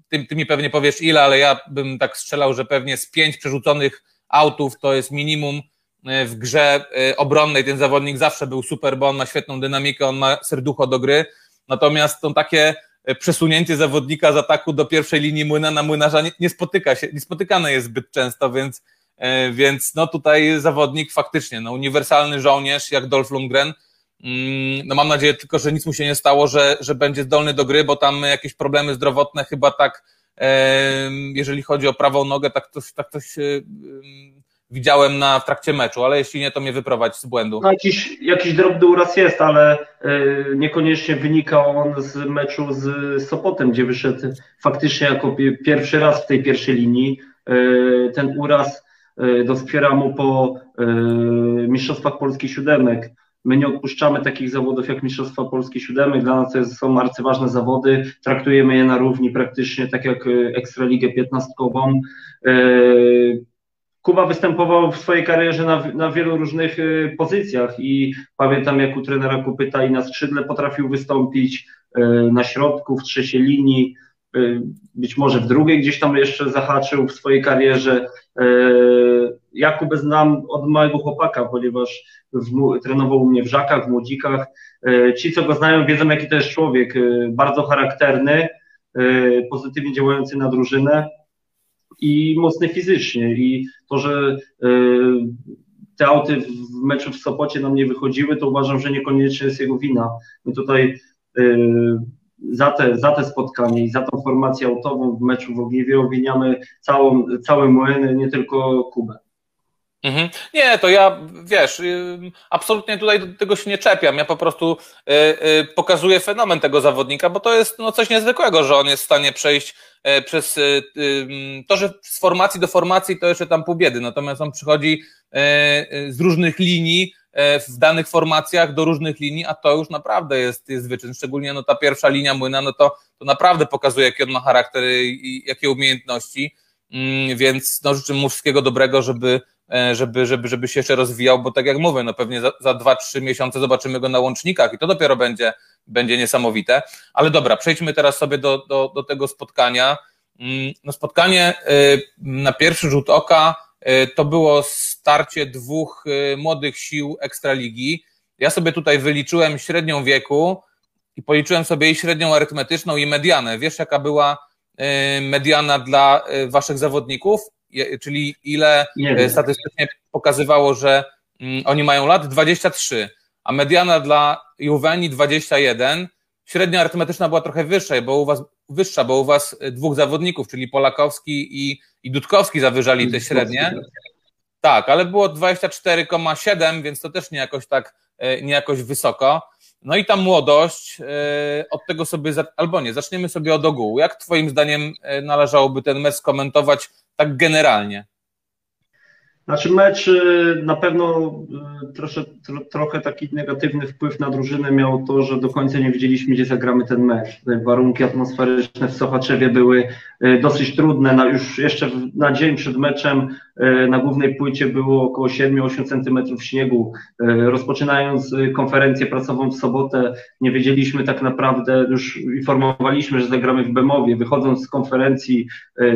ty, ty mi pewnie powiesz ile, ale ja bym tak strzelał, że pewnie z pięć przerzuconych autów to jest minimum e, w grze e, obronnej. Ten zawodnik zawsze był super, bo on ma świetną dynamikę, on ma serducho do gry. Natomiast to takie przesunięcie zawodnika z ataku do pierwszej linii młyna na młynarza nie, nie spotyka się, nie spotykane jest zbyt często, więc, e, więc no tutaj zawodnik faktycznie, no uniwersalny żołnierz jak Dolph Lundgren, mm, no mam nadzieję tylko, że nic mu się nie stało, że, że będzie zdolny do gry, bo tam jakieś problemy zdrowotne chyba tak, e, jeżeli chodzi o prawą nogę, tak coś, tak coś widziałem na, w trakcie meczu, ale jeśli nie, to mnie wyprowadź z błędu. No, jakiś, jakiś drobny uraz jest, ale y, niekoniecznie wynika on z meczu z Sopotem, gdzie wyszedł faktycznie jako pierwszy raz w tej pierwszej linii. Y, ten uraz y, doskwiera mu po Mistrzostwach Polskich Siódemek. My nie odpuszczamy takich zawodów jak Mistrzostwa Polskie Siódemek. Dla nas to są arcyważne zawody. Traktujemy je na równi praktycznie tak jak Ekstraligę 15 Kuba występował w swojej karierze na, na wielu różnych y, pozycjach i pamiętam jak u trenera Kupyta i na skrzydle potrafił wystąpić, y, na środku, w trzeciej linii, y, być może w drugiej gdzieś tam jeszcze zahaczył w swojej karierze. Jakubę znam od małego chłopaka, ponieważ w, trenował u mnie w Żakach, w Młodzikach. Ci, co go znają, wiedzą, jaki to jest człowiek. Bardzo charakterny, pozytywnie działający na drużynę i mocny fizycznie. I to, że e, te auty w meczu w Sopocie nam nie wychodziły, to uważam, że niekoniecznie jest jego wina. My tutaj e, za te, za te spotkanie i za tą formację autową w meczu w Ogniwie obwiniamy całą, całe Młyn, nie tylko Kubę. Mhm. Nie, to ja, wiesz, y, absolutnie tutaj tego się nie czepiam. Ja po prostu y, y, pokazuję fenomen tego zawodnika, bo to jest no, coś niezwykłego, że on jest w stanie przejść e, przez to, że z formacji do formacji to jeszcze tam pół biedy, natomiast on przychodzi e, z różnych linii e, w danych formacjach do różnych linii, a to już naprawdę jest, jest wyczyn. Szczególnie no, ta pierwsza linia młyna, no to, to naprawdę pokazuje, jaki on ma charakter i jakie umiejętności. Mm, więc no, życzę mu wszystkiego dobrego, żeby E, żeby, żeby, żeby się jeszcze rozwijał, bo tak jak mówię, no pewnie za, za 2-3 miesiące zobaczymy go na łącznikach i to dopiero będzie, będzie niesamowite. Ale dobra, przejdźmy teraz sobie do, do, do tego spotkania. Mm, no spotkanie e, na pierwszy rzut oka e, to było starcie dwóch młodych sił Ekstraligi. Ja sobie tutaj wyliczyłem średnią wieku i policzyłem sobie i średnią arytmetyczną i medianę. Wiesz, jaka była mediana dla waszych zawodników? Czyli ile e, statystycznie pokazywało, że mm, oni mają lat? 23, a mediana dla Juweni 21, średnia arytmetyczna była trochę wyższa, bo u was, wyższa, bo u was dwóch zawodników, czyli Polakowski i, i Dudkowski zawyżali te średnie. Tak, ale było 24,7, więc to też nie jakoś tak, e, nie jakoś wysoko. No i ta młodość, e, od tego sobie, albo nie, zaczniemy sobie od ogółu. Jak Twoim zdaniem e, należałoby ten mecz skomentować tak generalnie? Znaczy mecz y, na pewno trosze, tro, trochę taki negatywny wpływ na drużynę miało to, że do końca nie wiedzieliśmy, gdzie zagramy ten mecz. Warunki atmosferyczne w Sochaczewie były dosyć trudne. Na, już jeszcze na dzień przed meczem na głównej płycie było około 7-8 centymetrów śniegu. Rozpoczynając konferencję pracową w sobotę, nie wiedzieliśmy tak naprawdę, już informowaliśmy, że zagramy w Bemowie. Wychodząc z konferencji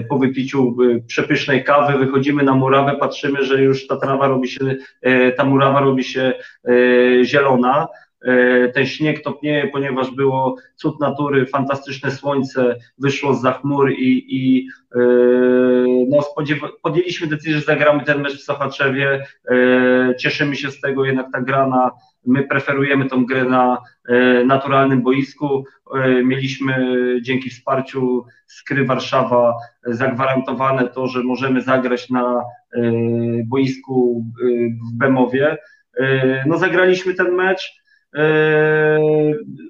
po wypiciu przepysznej kawy, wychodzimy na murawę, patrzymy, że już ta trawa robi się, e, ta murawa robi się e, zielona. E, ten śnieg topnieje, ponieważ było cud natury, fantastyczne słońce, wyszło z chmur i, i no, podjęliśmy decyzję, że zagramy ten mecz w Sochaczewie. Cieszymy się z tego, jednak ta grana My preferujemy tą grę na e, naturalnym boisku. E, mieliśmy dzięki wsparciu Skry Warszawa zagwarantowane to, że możemy zagrać na e, boisku w Bemowie. No zagraliśmy ten mecz.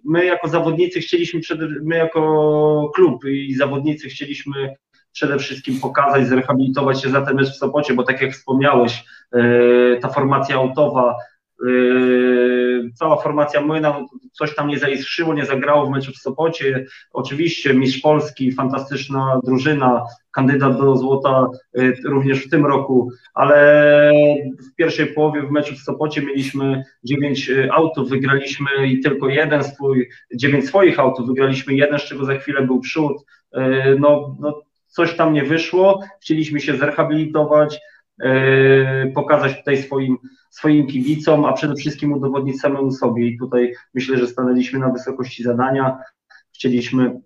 My jako zawodnicy chcieliśmy, my jako klub i zawodnicy chcieliśmy przede wszystkim pokazać, zrehabilitować się za ten mecz w Sopocie, bo tak jak wspomniałeś, ta formacja autowa, cała formacja Młyna, no, coś tam nie zaiskrzyło, nie zagrało w meczu w Sopocie. Oczywiście mistrz Polski, fantastyczna drużyna, kandydat do złota yy, również w tym roku, ale w pierwszej połowie w meczu w Sopocie mieliśmy dziewięć yy, autów, wygraliśmy i tylko jeden swój, dziewięć swoich autów, wygraliśmy jeden, z czego za chwilę był przód. No, no coś tam nie wyszło, chcieliśmy się zrehabilitować, pokazać tutaj swoim swoim kibicom, a przede wszystkim udowodnić samemu sobie. I tutaj myślę, że stanęliśmy na wysokości zadania. Chcieliśmy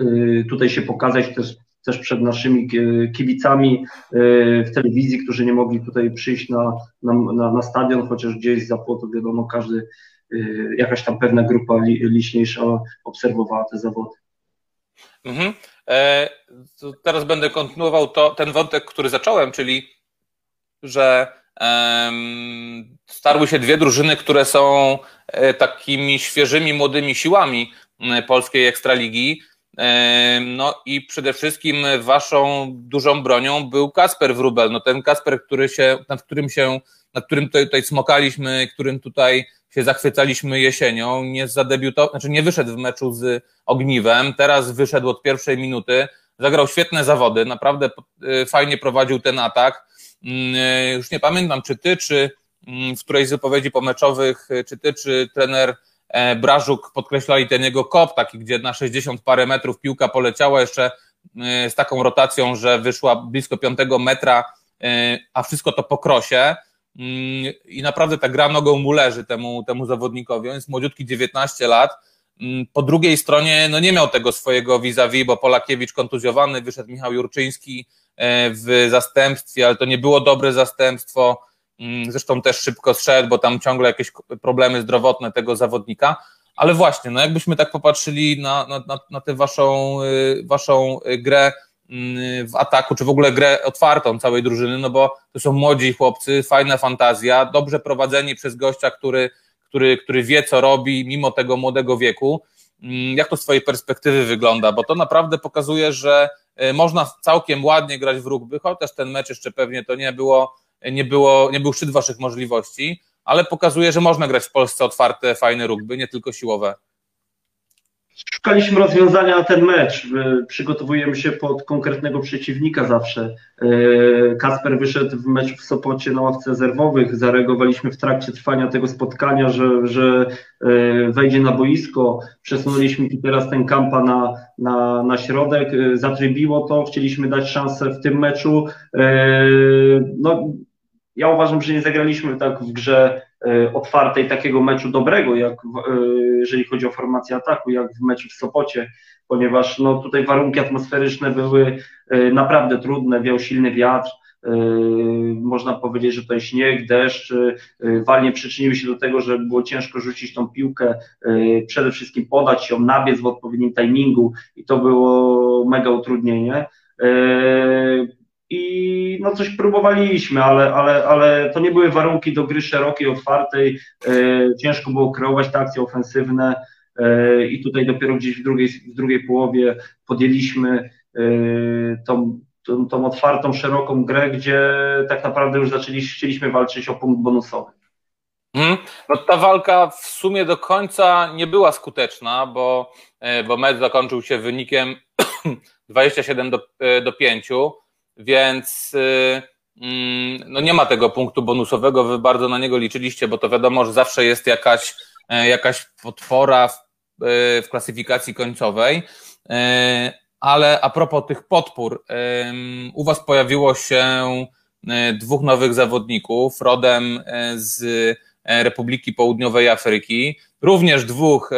y, tutaj się pokazać też, też przed naszymi kibicami y, w telewizji, którzy nie mogli tutaj przyjść na, na, na stadion, chociaż gdzieś za płotu, wiadomo, każdy, y, jakaś tam pewna grupa liczniejsza obserwowała te zawody. Mhm. E, teraz będę kontynuował to, ten wątek, który zacząłem, czyli że starły się dwie drużyny, które są e, takimi świeżymi, młodymi siłami polskiej ekstraligi. No i przede wszystkim waszą dużą bronią był Kasper Wrubel. No ten Kasper, który się, nad którym się, nad którym tutaj, tutaj smokaliśmy, którym tutaj się zachwycaliśmy jesienią, nie zadebiutował, znaczy nie wyszedł w meczu z Ogniwem, teraz wyszedł od pierwszej minuty, zagrał świetne zawody, naprawdę e, fajnie prowadził ten atak już nie pamiętam, czy ty, czy mm, w którejś z wypowiedzi pomeczowych, e, czy ty, czy trener e, Brażuk podkreślali ten jego kop, taki, gdzie na 60 parę metrów piłka poleciała jeszcze z taką rotacją, że wyszła blisko 5 metra, a wszystko to po krosie. Mm, I naprawdę ta gra nogą mu leży temu, temu zawodnikowi. On jest młodziutki, 19 lat. Po drugiej stronie no nie miał tego swojego vis-a-vis, bo Polakiewicz kontuzjowany, wyszedł Michał Jurczyński, E, w zastępstwie, ale to nie było dobre zastępstwo. Mm, zresztą też szybko zszedł, bo tam ciągle jakieś problemy zdrowotne tego zawodnika. Ale właśnie, no jakbyśmy tak popatrzyli na, na, na tę waszą, y, waszą grę mm, w ataku, czy w ogóle grę otwartą całej drużyny, no bo to są młodzi chłopcy, fajna fantazja, dobrze prowadzeni przez gościa, który, który, który wie, co robi, mimo tego młodego wieku. Mm, jak to z Twojej perspektywy wygląda? Bo to naprawdę pokazuje, że E, można całkiem ładnie grać w rugby, chociaż ten mecz jeszcze pewnie to nie było, nie było, nie był szczyt waszych możliwości, ale pokazuje, że można grać w Polsce otwarte, fajne rugby, nie tylko siłowe. Szukaliśmy rozwiązania na ten mecz. Przygotowujemy się pod konkretnego przeciwnika zawsze. E, Kasper wyszedł w meczu w Sopocie na ławce rezerwowych. Zareagowaliśmy w trakcie trwania tego spotkania, że, że e, wejdzie na boisko. Przesunęliśmy teraz ten kampa na, na, na środek. Zatrybiło to. Chcieliśmy dać szansę w tym meczu. No, ja uważam, że nie zagraliśmy tak w grze otwartej takiego meczu dobrego, jak e, jeżeli chodzi o formację ataku, jak w meczu w Sopocie, ponieważ no, tutaj warunki atmosferyczne były e, naprawdę trudne, wiał silny wiatr, można powiedzieć, że tutaj śnieg, deszcz, walnie przyczyniły się do tego, że było ciężko rzucić tą piłkę, przede wszystkim podać ją, nabiec w odpowiednim timingu i to było mega utrudnienie i no coś próbowaliśmy, ale, ale, ale to nie były warunki do gry szerokiej, otwartej, ciężko było kreować te akcje ofensywne, E, i tutaj dopiero gdzieś w drugiej, w drugiej połowie podjęliśmy e, tą, tą, tą otwartą, szeroką grę, gdzie tak naprawdę już zaczęliśmy, chcieliśmy walczyć o punkt bonusowy. Hmm. No ta walka w sumie do końca nie była skuteczna, bo, e, bo mecz zakończył się wynikiem 27 do, do 5, więc mm, no nie ma tego punktu bonusowego, wy bardzo na niego liczyliście, bo to wiadomo, że zawsze jest jakaś E, jakaś potwora w, e, w klasyfikacji końcowej. E, ale a propos tych podpór, u Was pojawiło się dwóch nowych zawodników, rodem z Republiki Południowej Afryki, również dwóch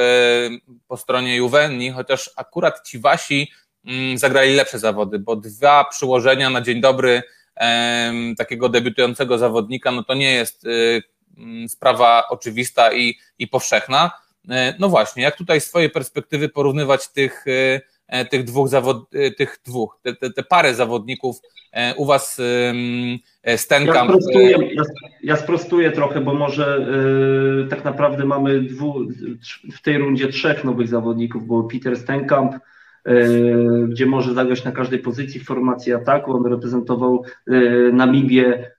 po stronie Juvenni, chociaż akurat ci Wasi zagrali lepsze zawody, bo dwa przyłożenia na dzień dobry takiego debiutującego zawodnika, no to nie jest Mm, sprawa oczywista i, i powszechna. E, no właśnie, jak tutaj z Twojej perspektywy porównywać tych, e, e, tych dwóch zawod, tych dwóch, te, te, te parę zawodników u Was z Tenkamp? Ja sprostuję, ja, ja sprostuję trochę, bo może yy, tak naprawdę mamy dwu, w tej rundzie trzech nowych zawodników, bo Peter Stenkamp, gdzie może zagrać na każdej pozycji w formacji ataku. On reprezentował Namibię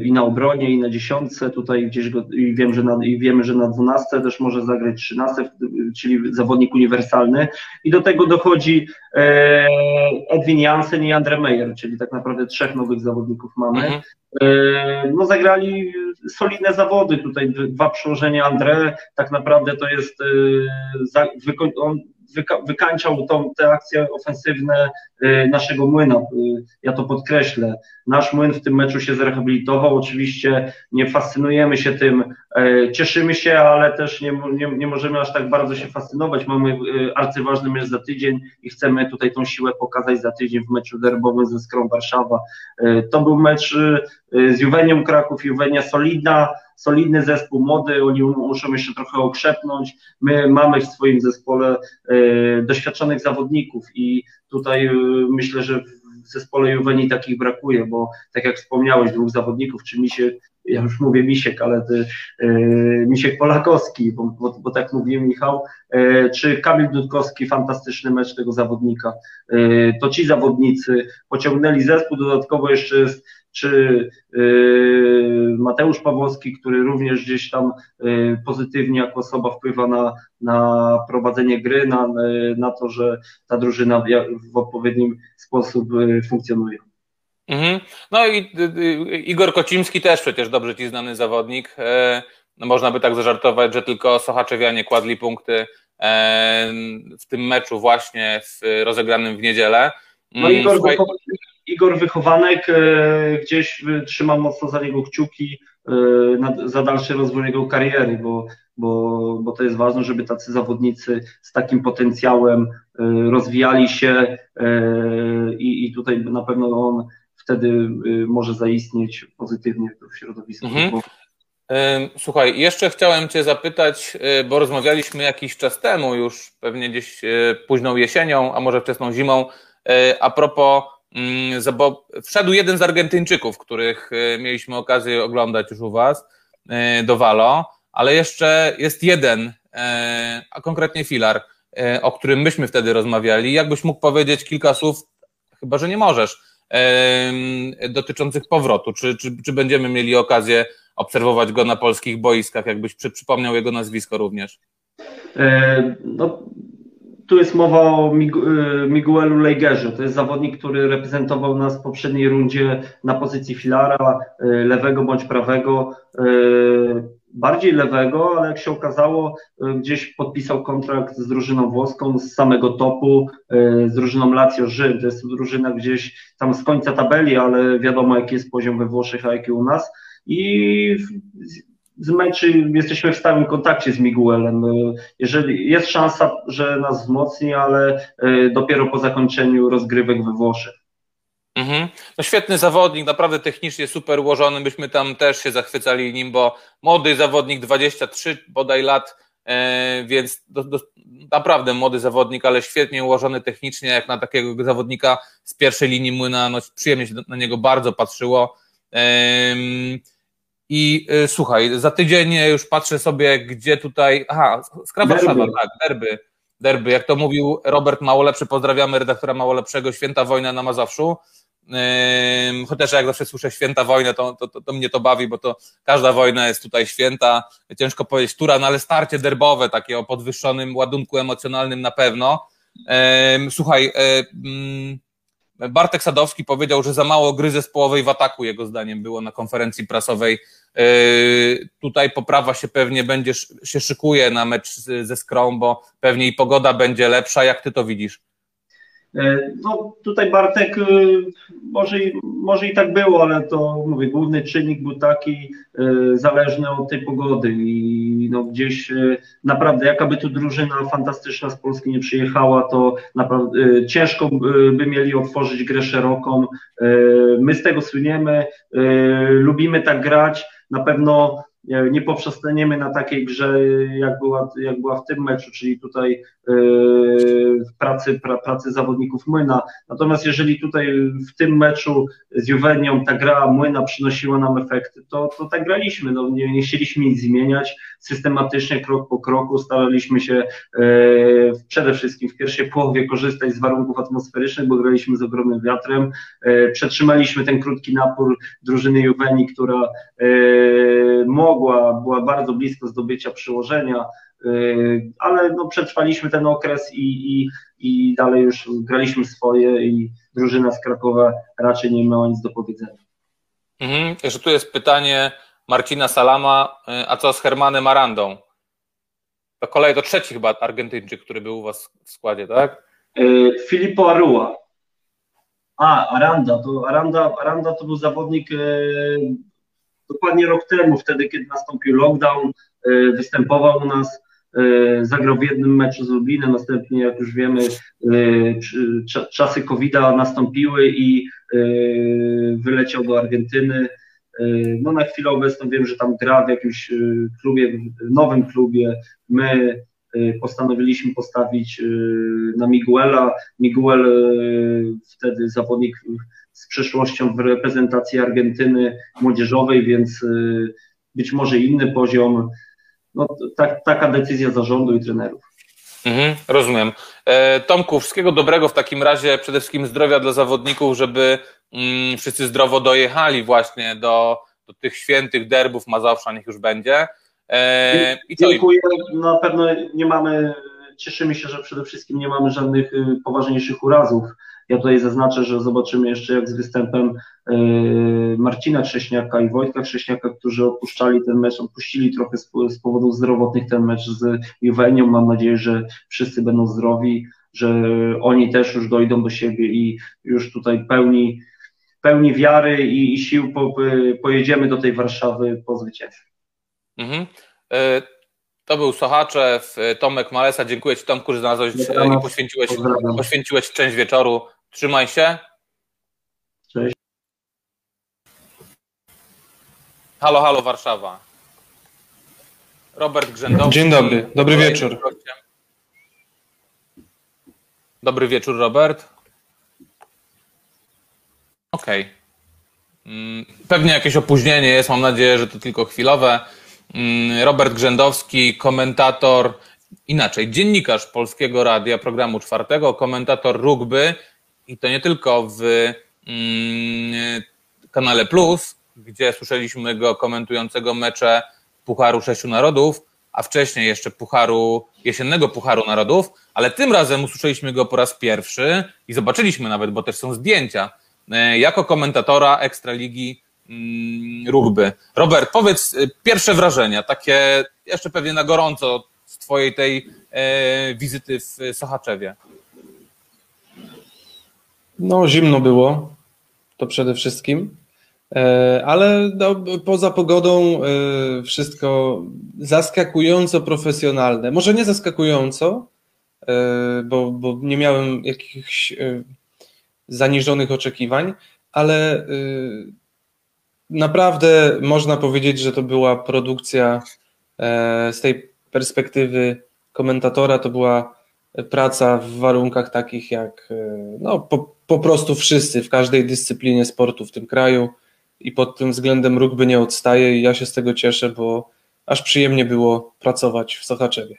i na obronie, i na dziesiątce. Tutaj gdzieś go, i wiem, że na, i wiemy, że na dwunastce też może zagrać trzynastce, czyli zawodnik uniwersalny. I do tego dochodzi e, Edwin Jansen i Andre Meyer, czyli tak naprawdę trzech nowych zawodników mamy. Mhm. E, no zagrali solidne zawody, tutaj dwa przełożenia Andre, tak naprawdę to jest, e, on wyka wykańczał tą, te akcje ofensywne y, naszego młyna. Y, ja to podkreślę. Nasz młyn w tym meczu się zrehabilitował. Oczywiście nie fascynujemy się tym, e, cieszymy się, ale też nie, nie, nie możemy aż tak bardzo się fascynować. Mamy y, arcyważny mecz za tydzień i chcemy tutaj tą siłę pokazać za tydzień w meczu derbowym ze Skrą Warszawa. E, to był mecz z Juwenią Kraków, Juwenia solidna, solidny zespół młody, oni muszą jeszcze trochę okrzepnąć. My mamy w swoim zespole e, doświadczonych zawodników i tutaj e, myślę, że w zespole Juweni takich brakuje, bo tak jak wspomniałeś, dwóch zawodników, czy Misiek, ja już mówię Misiek, ale ty, e, Misiek Polakowski, bo, bo, bo, tak mówił Michał, czy Kamil Dudkowski, fantastyczny mecz tego zawodnika. to ci zawodnicy pociągnęli zespół, dodatkowo jeszcze jest czy y, Mateusz Pawłowski, który również gdzieś tam y, pozytywnie jako osoba wpływa na, na prowadzenie gry, na, na to, że ta drużyna w odpowiednim sposób y, funkcjonuje. Mhm. No i Igor Kocimski też przecież dobrze ci znany zawodnik. E, no można by tak zażartować, że tylko Sochaczewianie kładli punkty e, w tym meczu właśnie w, rozegranym w niedzielę. No Igor, Słuchaj... Igor Wychowanek, e, gdzieś trzymam mocno za niego kciuki e, za dalszy rozwój jego kariery, bo, bo, bo to jest ważne, żeby tacy zawodnicy z takim potencjałem e, rozwijali się i, i tutaj na pewno on wtedy może zaistnieć pozytywnie w środowisku. Mhm. Słuchaj, jeszcze chciałem Cię zapytać, bo rozmawialiśmy jakiś czas temu, już pewnie gdzieś późną jesienią, a może wczesną zimą, a propos bo wszedł jeden z Argentyńczyków, których e, mieliśmy okazję oglądać już u Was, e, do Walo, ale jeszcze jest jeden, e, a konkretnie Filar, o którym myśmy wtedy rozmawiali. Jakbyś mógł powiedzieć kilka słów, chyba że nie możesz, dotyczących powrotu? Czy, czy, czy będziemy mieli okazję obserwować go na polskich boiskach? Jakbyś przy, przypomniał jego nazwisko również. No, tu jest mowa o y, Miguelu Leigerze. To jest zawodnik, który reprezentował nas w poprzedniej rundzie na pozycji filara, y, lewego bądź prawego. Y, bardziej lewego, ale jak się okazało, gdzieś podpisał kontrakt z drużyną włoską z samego topu, z drużyną Lazio Rzym. To jest drużyna gdzieś tam z końca tabeli, ale wiadomo, jaki jest poziom we Włoszech, a jaki u nas. I z meczy jesteśmy w stałym kontakcie z Miguelem. Jeżeli jest szansa, że nas wzmocni, ale e, dopiero po zakończeniu rozgrywek we Włoszech. Mhm. No świetny zawodnik, naprawdę technicznie super ułożony. Byśmy tam też się zachwycali nim, bo młody zawodnik, 23 bodaj lat, e, więc do, do, naprawdę młody zawodnik, ale świetnie ułożony technicznie, jak na takiego zawodnika z pierwszej linii młyna. No, przyjemnie się na niego bardzo patrzyło. I y, słuchaj, za tydzień już patrzę sobie, gdzie tutaj. Aha, Skra Warszawa, tak, derby. Derby, jak to mówił Robert Małolepszy, pozdrawiamy redaktora Małolepszego, Święta Wojna na Mazowszu. Chociaż jak zawsze słyszę święta wojna, to, to, to, to, mnie to bawi, bo to każda wojna jest tutaj święta. Ciężko powiedzieć, która, no ale starcie derbowe, takie o podwyższonym ładunku emocjonalnym na pewno. Słuchaj, Bartek Sadowski powiedział, że za mało gry zespołowej w ataku, jego zdaniem było na konferencji prasowej. Tutaj poprawa się pewnie będzie, się szykuje na mecz ze Skrą, bo pewnie i pogoda będzie lepsza. Jak ty to widzisz? E, no tutaj Bartek, e, może, może i tak było, ale to mówię, główny czynnik był taki e, zależny od tej pogody i no gdzieś naprawdę jakaby tu drużyna fantastyczna z Polski nie przyjechała, to naprawdę ciężko by mieli otworzyć grę szeroką. My z tego słyniemy, lubimy tak grać, na pewno nie poprzestaniemy na takiej grze, jak była, jak była w tym meczu, czyli tutaj yy, pracy, pra, pracy zawodników Młyna. Natomiast jeżeli tutaj w tym meczu z Juwenią ta gra Młyna przynosiła nam efekty, to, to tak graliśmy. No, nie, nie chcieliśmy nic zmieniać. Systematycznie, krok po kroku staraliśmy się yy, przede wszystkim w pierwszej połowie korzystać z warunków atmosferycznych, bo graliśmy z ogromnym wiatrem. Yy, przetrzymaliśmy ten krótki napór drużyny Juweni, która mogła mogła, była bardzo blisko zdobycia przyłożenia, ale no, przetrwaliśmy ten okres i, i, i dalej już graliśmy swoje i drużyna z Krakowa raczej nie miała nic do powiedzenia. Mhm. Jeszcze tu jest pytanie Marcina Salama, y, a co z Hermanem Arandą? To kolej to trzeci chyba Argentyńczyk, który był u was w składzie, tak? Y, Filippo Arua. A, Aranda, to Aranda, Aranda to był zawodnik dokładnie rok temu, wtedy kiedy nastąpił lockdown, występował u nas, zagrał w jednym meczu z Lublinem, następnie jak już wiemy czasy COVID-a nastąpiły i wyleciał do Argentyny. No na chwilę obecną wiem, że tam gra w jakimś klubie, w nowym klubie. My postanowiliśmy postawić na Miguela. Miguel wtedy zawodnik z przeszłością w reprezentacji Argentyny młodzieżowej, więc y, być może inny poziom. No, tak, taka decyzja zarządu i trenerów. Mhm, rozumiem. E, Tomku, wszystkiego dobrego w takim razie, przede wszystkim zdrowia dla zawodników, żeby mm, wszyscy zdrowo dojechali właśnie do, do tych świętych derbów Mazowsza, niech już będzie. E, i Dziękuję. Na pewno nie mamy, cieszymy się, że przede wszystkim nie mamy żadnych y, poważniejszych urazów ja tutaj zaznaczę, że zobaczymy jeszcze jak z występem e, Marcina Krześniaka i Wojtka Krześniaka, którzy opuszczali ten mecz, opuścili trochę z, powodów zdrowotnych ten mecz z Juwenią. Mam nadzieję, że wszyscy będą zdrowi, że oni też już dojdą do siebie i już tutaj pełni, pełni wiary i, i sił po, pojedziemy do tej Warszawy po zwycięstwie. Mhm. E, to był Sochaczew, Tomek Malesa. Dziękuję Ci Tomku, że znalazłeś i poświęciłeś, poświęciłeś część wieczoru Trzymaj się. Cześć. Halo, halo Warszawa. Robert Grzędowski. Dzień dobry, dobry wieczór. Dobry wieczór, Robert. Okej. Okay. Mm, pewnie jakieś opóźnienie jest, mam nadzieję, że to tylko chwilowe. Mm, Robert Grzędowski, komentator, inaczej, dziennikarz Polskiego Radia, programu czwartego, komentator rugby i to nie tylko w mm, kanale Plus, gdzie słyszeliśmy go komentującego mecze Pucharu Sześciu Narodów, a wcześniej jeszcze Pucharu, jesiennego Pucharu Narodów, ale tym razem usłyszeliśmy go po raz pierwszy i zobaczyliśmy nawet, bo też są zdjęcia, e, jako komentatora Ekstraligi mm, rugby. Robert, powiedz e, pierwsze wrażenia, takie jeszcze pewnie na gorąco z twojej tej e, wizyty w Sochaczewie. No, zimno było, to przede wszystkim. E, ale no, poza pogodą e, wszystko zaskakująco profesjonalne. Może nie zaskakująco, e, bo, bo nie miałem jakichś zaniżonych oczekiwań, ale naprawdę można powiedzieć, że to była produkcja z tej perspektywy komentatora, to była praca w warunkach takich jak no, po, po prostu wszyscy w każdej dyscyplinie sportu w tym kraju i pod tym względem rugby nie odstaje i ja się z tego cieszę, bo aż przyjemnie było pracować w Sochaczewie.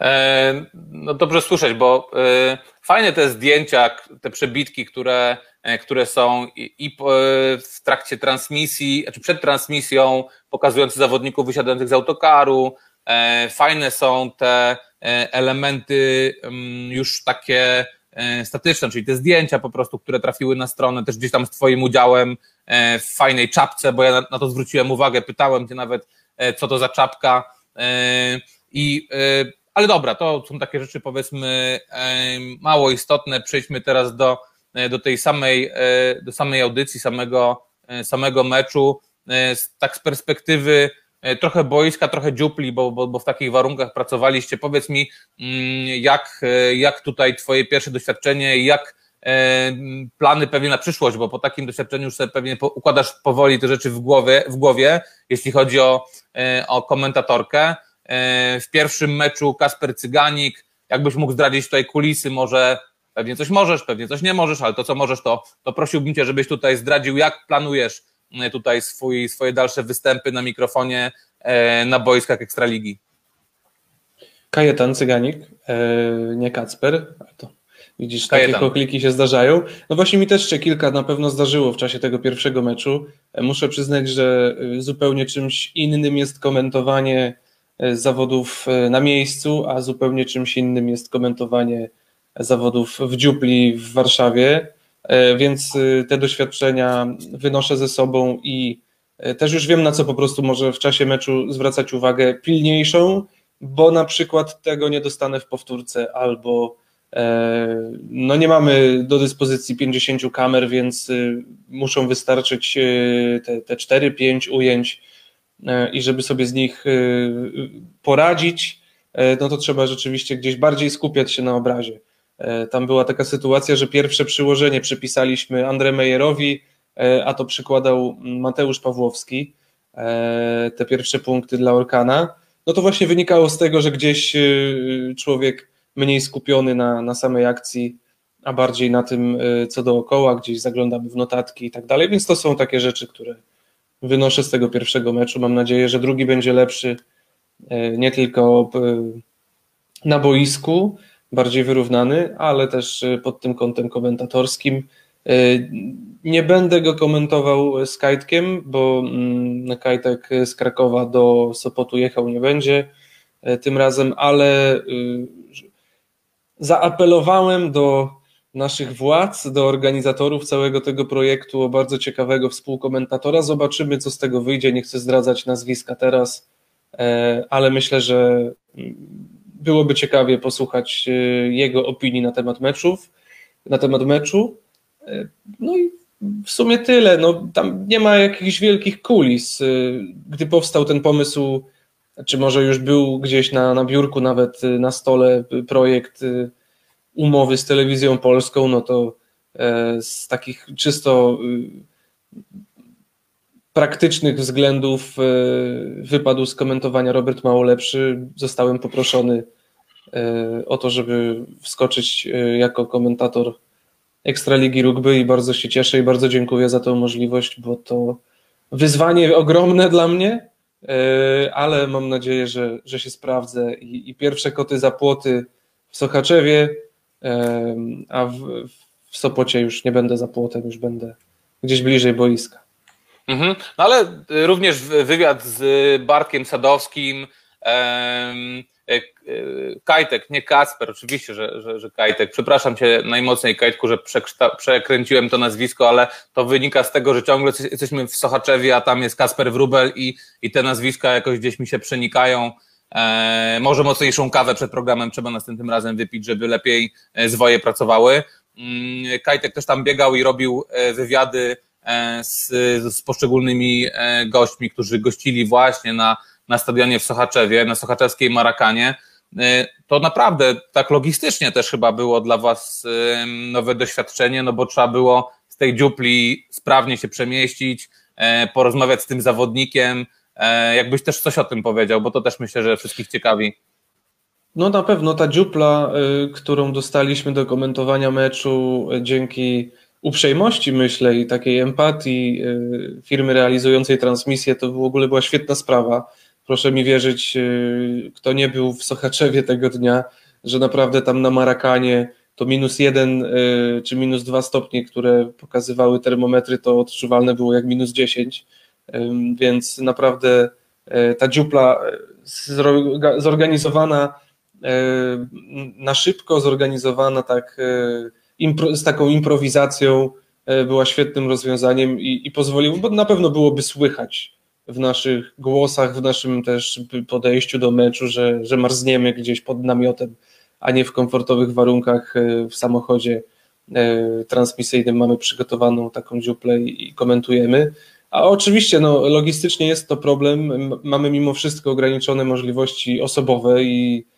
E, no dobrze słyszeć, bo e, fajne te zdjęcia, te przebitki, które, e, które są i w trakcie transmisji, czy przed transmisją, pokazujące zawodników wysiadających z autokaru. Fajne są te elementy mm, już takie statyczne, czyli te zdjęcia po prostu, które trafiły na stronę, też gdzieś tam z Twoim udziałem w fajnej czapce, bo ja na to zwróciłem uwagę, pytałem Cię nawet, co to za czapka. I ale dobra, to są takie rzeczy powiedzmy mało istotne. Przejdźmy teraz do, e, do tej samej, e, do samej audycji, samego, e, samego meczu. Tak z perspektywy trochę boiska, trochę dziupli, bo, bo, bo w takich warunkach pracowaliście. Powiedz mi, mm, jak, jak tutaj Twoje pierwsze doświadczenie jak plany pewnie na przyszłość, bo po takim doświadczeniu już sobie pewnie układasz powoli te rzeczy w głowie, w głowie jeśli chodzi o, o komentatorkę. E, w pierwszym meczu Kasper Cyganik. Jakbyś mógł zdradzić tutaj kulisy, może pewnie coś możesz, pewnie coś nie możesz, ale to co możesz, to, to prosiłbym Cię, żebyś tutaj zdradził, jak planujesz e, tutaj swój, swoje dalsze występy na mikrofonie e, na boiskach Ekstraligi. Kajetan Cyganik, nie Kacper, widzisz, Kajetan. takie okliki się zdarzają. No właśnie mi też się kilka na pewno zdarzyło w czasie tego pierwszego meczu. Muszę przyznać, że zupełnie czymś innym jest komentowanie E, zawodów e, na miejscu, a zupełnie czymś innym jest komentowanie zawodów w dziupli w Warszawie, e, więc te doświadczenia wynoszę ze sobą i też już wiem, na co po prostu może w czasie meczu zwracać uwagę pilniejszą, bo na przykład tego nie dostanę w powtórce albo no nie mamy do dyspozycji 50 kamer, więc muszą wystarczyć te, te 4-5 ujęć E, i żeby sobie z nich e, poradzić, e, no to trzeba rzeczywiście gdzieś bardziej skupiać się na obrazie. Tam była taka sytuacja, że pierwsze przyłożenie przypisaliśmy André Meyerowi, a to przykładał Mateusz Pawłowski, te pierwsze punkty dla Orkana. No to właśnie wynikało z tego, że gdzieś człowiek mniej skupiony na, na samej akcji, a bardziej na tym, co dookoła, gdzieś zaglądamy w notatki i tak dalej, więc to są takie rzeczy, które, wynoszę z tego pierwszego meczu. Mam nadzieję, że drugi będzie lepszy e, nie tylko e, na boisku, bardziej wyrównany, ale też e, pod tym kątem komentatorskim. Nie będę go komentował z Kajtkiem, bo mm, Kajtek z Krakowa do Sopotu jechał nie będzie tym razem, ale zaapelowałem do naszych władz, do organizatorów całego tego projektu, o bardzo ciekawego współkomentatora. Zobaczymy, co z tego wyjdzie. Nie chcę zdradzać nazwiska teraz, ale myślę, że mm, byłoby ciekawie posłuchać e, jego opinii na temat meczów, na temat meczu. E, no i w sumie tyle. No, tam nie ma jakichś wielkich kulis. Gdy powstał ten pomysł, czy może już był gdzieś na, na biurku, nawet na stole projekt umowy z telewizją polską, no to e, z takich czysto praktycznych względów e, wypadł z komentowania Robert Małolepszy. Zostałem poproszony e, o to, żeby wskoczyć jako komentator Ekstraligi Rugby i bardzo się cieszę i bardzo dziękuję za tę możliwość, bo to wyzwanie ogromne dla mnie, ale mam nadzieję, że, że się sprawdzę i, i pierwsze koty za płoty w Sochaczewie a w, w Sopocie już nie będę za płotem, już będę gdzieś bliżej boiska. Mhm. No ale również wywiad z Bartkiem Sadowskim, e, Kajtek, nie Kasper, oczywiście, że, że, że Kajtek. Przepraszam cię najmocniej, Kajtku, że przekręciłem to nazwisko, ale to wynika z tego, że ciągle jesteśmy w Sochaczewie, a tam jest Kasper Wrubel i, i te nazwiska jakoś gdzieś mi się przenikają. E, może mocniejszą kawę przed programem trzeba następnym razem wypić, żeby lepiej e, zwoje pracowały. Mm, Kajtek też tam biegał i robił e, wywiady z, z poszczególnymi gośćmi, którzy gościli właśnie na, na stadionie w Sochaczewie, na sochaczewskiej Marakanie. to naprawdę tak logistycznie też chyba było dla Was nowe doświadczenie, no bo trzeba było z tej dziupli sprawnie się przemieścić, porozmawiać z tym zawodnikiem. Jakbyś też coś o tym powiedział, bo to też myślę, że wszystkich ciekawi. No na pewno ta dziupla, y, którą dostaliśmy do komentowania meczu dzięki uprzejmości, myślę, i takiej empatii y, firmy realizującej transmisję, to w ogóle była świetna sprawa. Proszę mi wierzyć, kto nie był w Sochaczewie tego dnia, że naprawdę tam na Marakanie to minus jeden czy minus dwa stopnie, które pokazywały termometry, to odczuwalne było jak minus dziesięć, więc naprawdę ta dziupla zorganizowana na szybko zorganizowana tak e, z taką improwizacją e, była świetnym rozwiązaniem i, i bo na pewno byłoby słychać w naszych głosach, w naszym też podejściu do meczu, że, że marzniemy gdzieś pod namiotem, a nie w komfortowych warunkach w samochodzie transmisyjnym mamy przygotowaną taką dziuplę i komentujemy. A oczywiście no, logistycznie jest to problem. Mamy mimo wszystko ograniczone możliwości osobowe i E,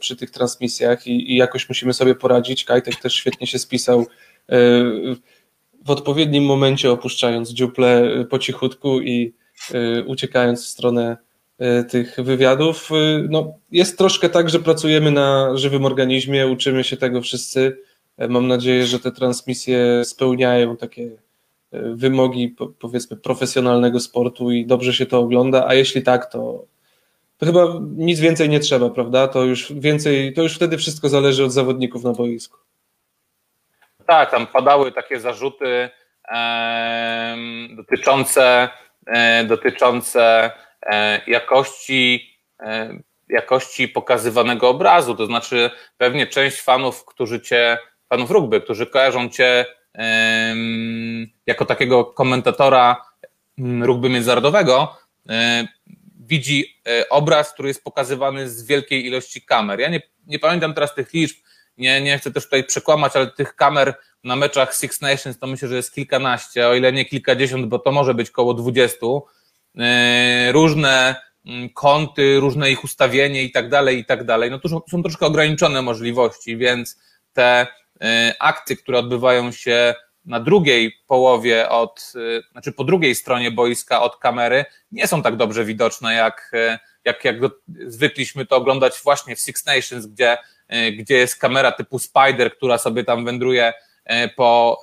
przy tych transmisjach i, i jakoś musimy sobie poradzić. Kajtek też świetnie się spisał e, w odpowiednim momencie opuszczając dziuple e, po cichutku i uciekając w stronę tych wywiadów. No, jest troszkę tak, że pracujemy na żywym organizmie, uczymy się tego wszyscy. Mam nadzieję, że te transmisje spełniają takie wymogi, powiedzmy, profesjonalnego sportu i dobrze się to ogląda, a jeśli tak, to, to chyba nic więcej nie trzeba, prawda? To już więcej, to już wtedy wszystko zależy od zawodników na boisku. Tak, tam padały takie zarzuty e, dotyczące, e, dotyczące e, jakości, jakości pokazywanego obrazu. To znaczy, pewnie część fanów, którzy cię, fanów rugby, którzy kojarzą cię jako takiego komentatora rugby międzynarodowego, widzi e, obraz, który jest pokazywany z wielkiej ilości kamer. Ja nie, nie pamiętam teraz tych liczb, nie, nie chcę też tutaj przekłamać, ale tych kamer na meczach Six Nations to myślę, że jest kilkanaście, o ile nie kilkadziesiąt, bo to może być koło dwudziestu. E, różne mm, kąty, różne ich ustawienie i tak dalej, i tak dalej. No tu są, troszkę ograniczone możliwości, więc te e, akty, które odbywają się na drugiej połowie od, y, znaczy po drugiej stronie boiska od kamery nie są tak dobrze widoczne, jak, y, jak, jak zwykliśmy to oglądać właśnie w Six Nations, gdzie, y, gdzie jest kamera typu Spider, która sobie tam wędruje po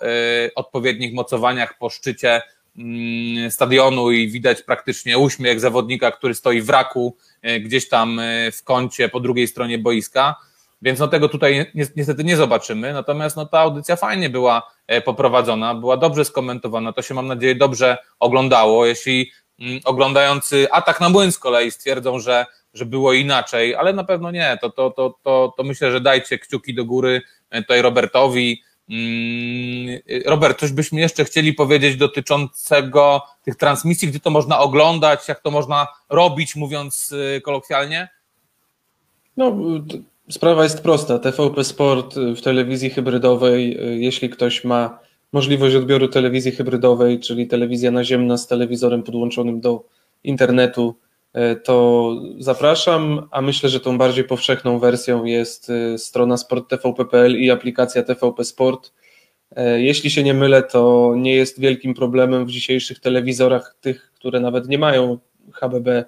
odpowiednich mocowaniach po szczycie mm, stadionu i widać praktycznie uśmiech zawodnika, który stoi w raku gdzieś tam w kącie po drugiej stronie boiska. Więc no tego tutaj niestety nie zobaczymy. Natomiast no ta audycja fajnie była poprowadzona, była dobrze skomentowana. To się mam nadzieję dobrze oglądało. Jeśli mm, oglądający atak na młyn z kolei stwierdzą, że, że było inaczej, ale na pewno nie, to, to, to, to, to myślę, że dajcie kciuki do góry e, tutaj Robertowi. Mm, Robert, coś byśmy jeszcze chcieli powiedzieć dotyczącego tych transmisji, gdzie to można oglądać, jak to można robić, mówiąc e, kolokwialnie? No, Sprawa jest prosta. TVP Sport w telewizji hybrydowej, jeśli ktoś ma możliwość odbioru telewizji hybrydowej, czyli telewizja naziemna z telewizorem podłączonym do internetu, to zapraszam, a myślę, że tą bardziej powszechną wersją jest strona sporttvp.pl i aplikacja TVP Sport. Jeśli się nie mylę, to nie jest wielkim problemem w dzisiejszych telewizorach, tych, które nawet nie mają HBB,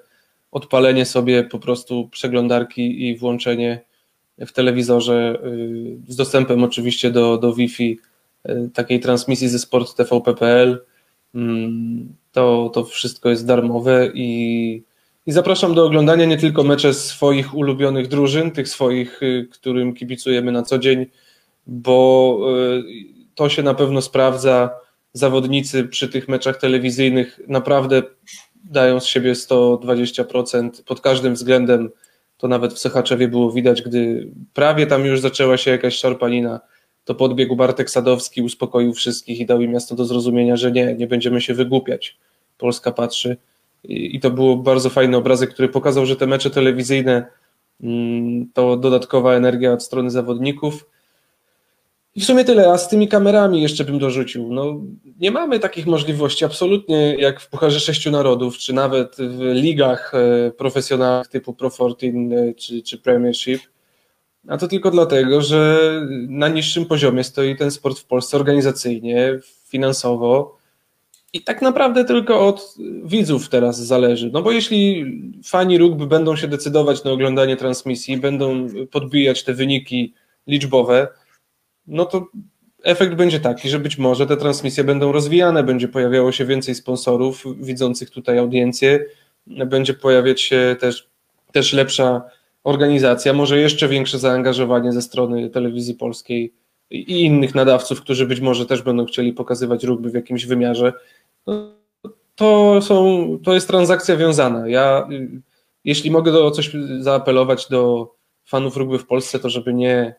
odpalenie sobie po prostu przeglądarki i włączenie w telewizorze y, z dostępem oczywiście do, do Wi-Fi y, takiej transmisji ze Sport TVP.pl. Mm, to, to wszystko jest darmowe i, i zapraszam do oglądania nie tylko mecze swoich ulubionych drużyn, tych swoich, y, którym kibicujemy na co dzień, bo to się na pewno sprawdza. Zawodnicy przy tych meczach telewizyjnych naprawdę dają z siebie 120% pod każdym względem to nawet w Sochaczewie było widać, gdy prawie tam już zaczęła się jakaś szarpanina, to podbiegł Bartek Sadowski, uspokoił wszystkich i dał im miasto do zrozumienia, że nie, nie będziemy się wygłupiać. Polska patrzy. I, to było bardzo fajny obrazek, który pokazał, że te mecze telewizyjne mm, to dodatkowa energia od strony zawodników. I w sumie tyle, a z tymi kamerami jeszcze bym dorzucił. No, nie mamy takich możliwości absolutnie jak w Pucharze Sześciu Narodów, czy nawet w ligach e, profesjonalnych typu Pro 14 e, czy, czy Premiership. A to tylko dlatego, że na niższym poziomie stoi ten sport w Polsce organizacyjnie, finansowo. I tak naprawdę tylko od widzów teraz zależy. No bo jeśli fani rugby będą się decydować na oglądanie transmisji, będą podbijać te wyniki liczbowe, no to efekt będzie taki, że być może te transmisje będą rozwijane, będzie pojawiało się więcej sponsorów widzących tutaj audiencję, będzie pojawiać się też, też lepsza organizacja, może jeszcze większe zaangażowanie ze strony telewizji polskiej i innych nadawców, którzy być może też będą chcieli pokazywać rugby w jakimś wymiarze. No, to, są, to jest transakcja wiązana. Ja, jeśli mogę do coś zaapelować do fanów rugby w Polsce, to żeby nie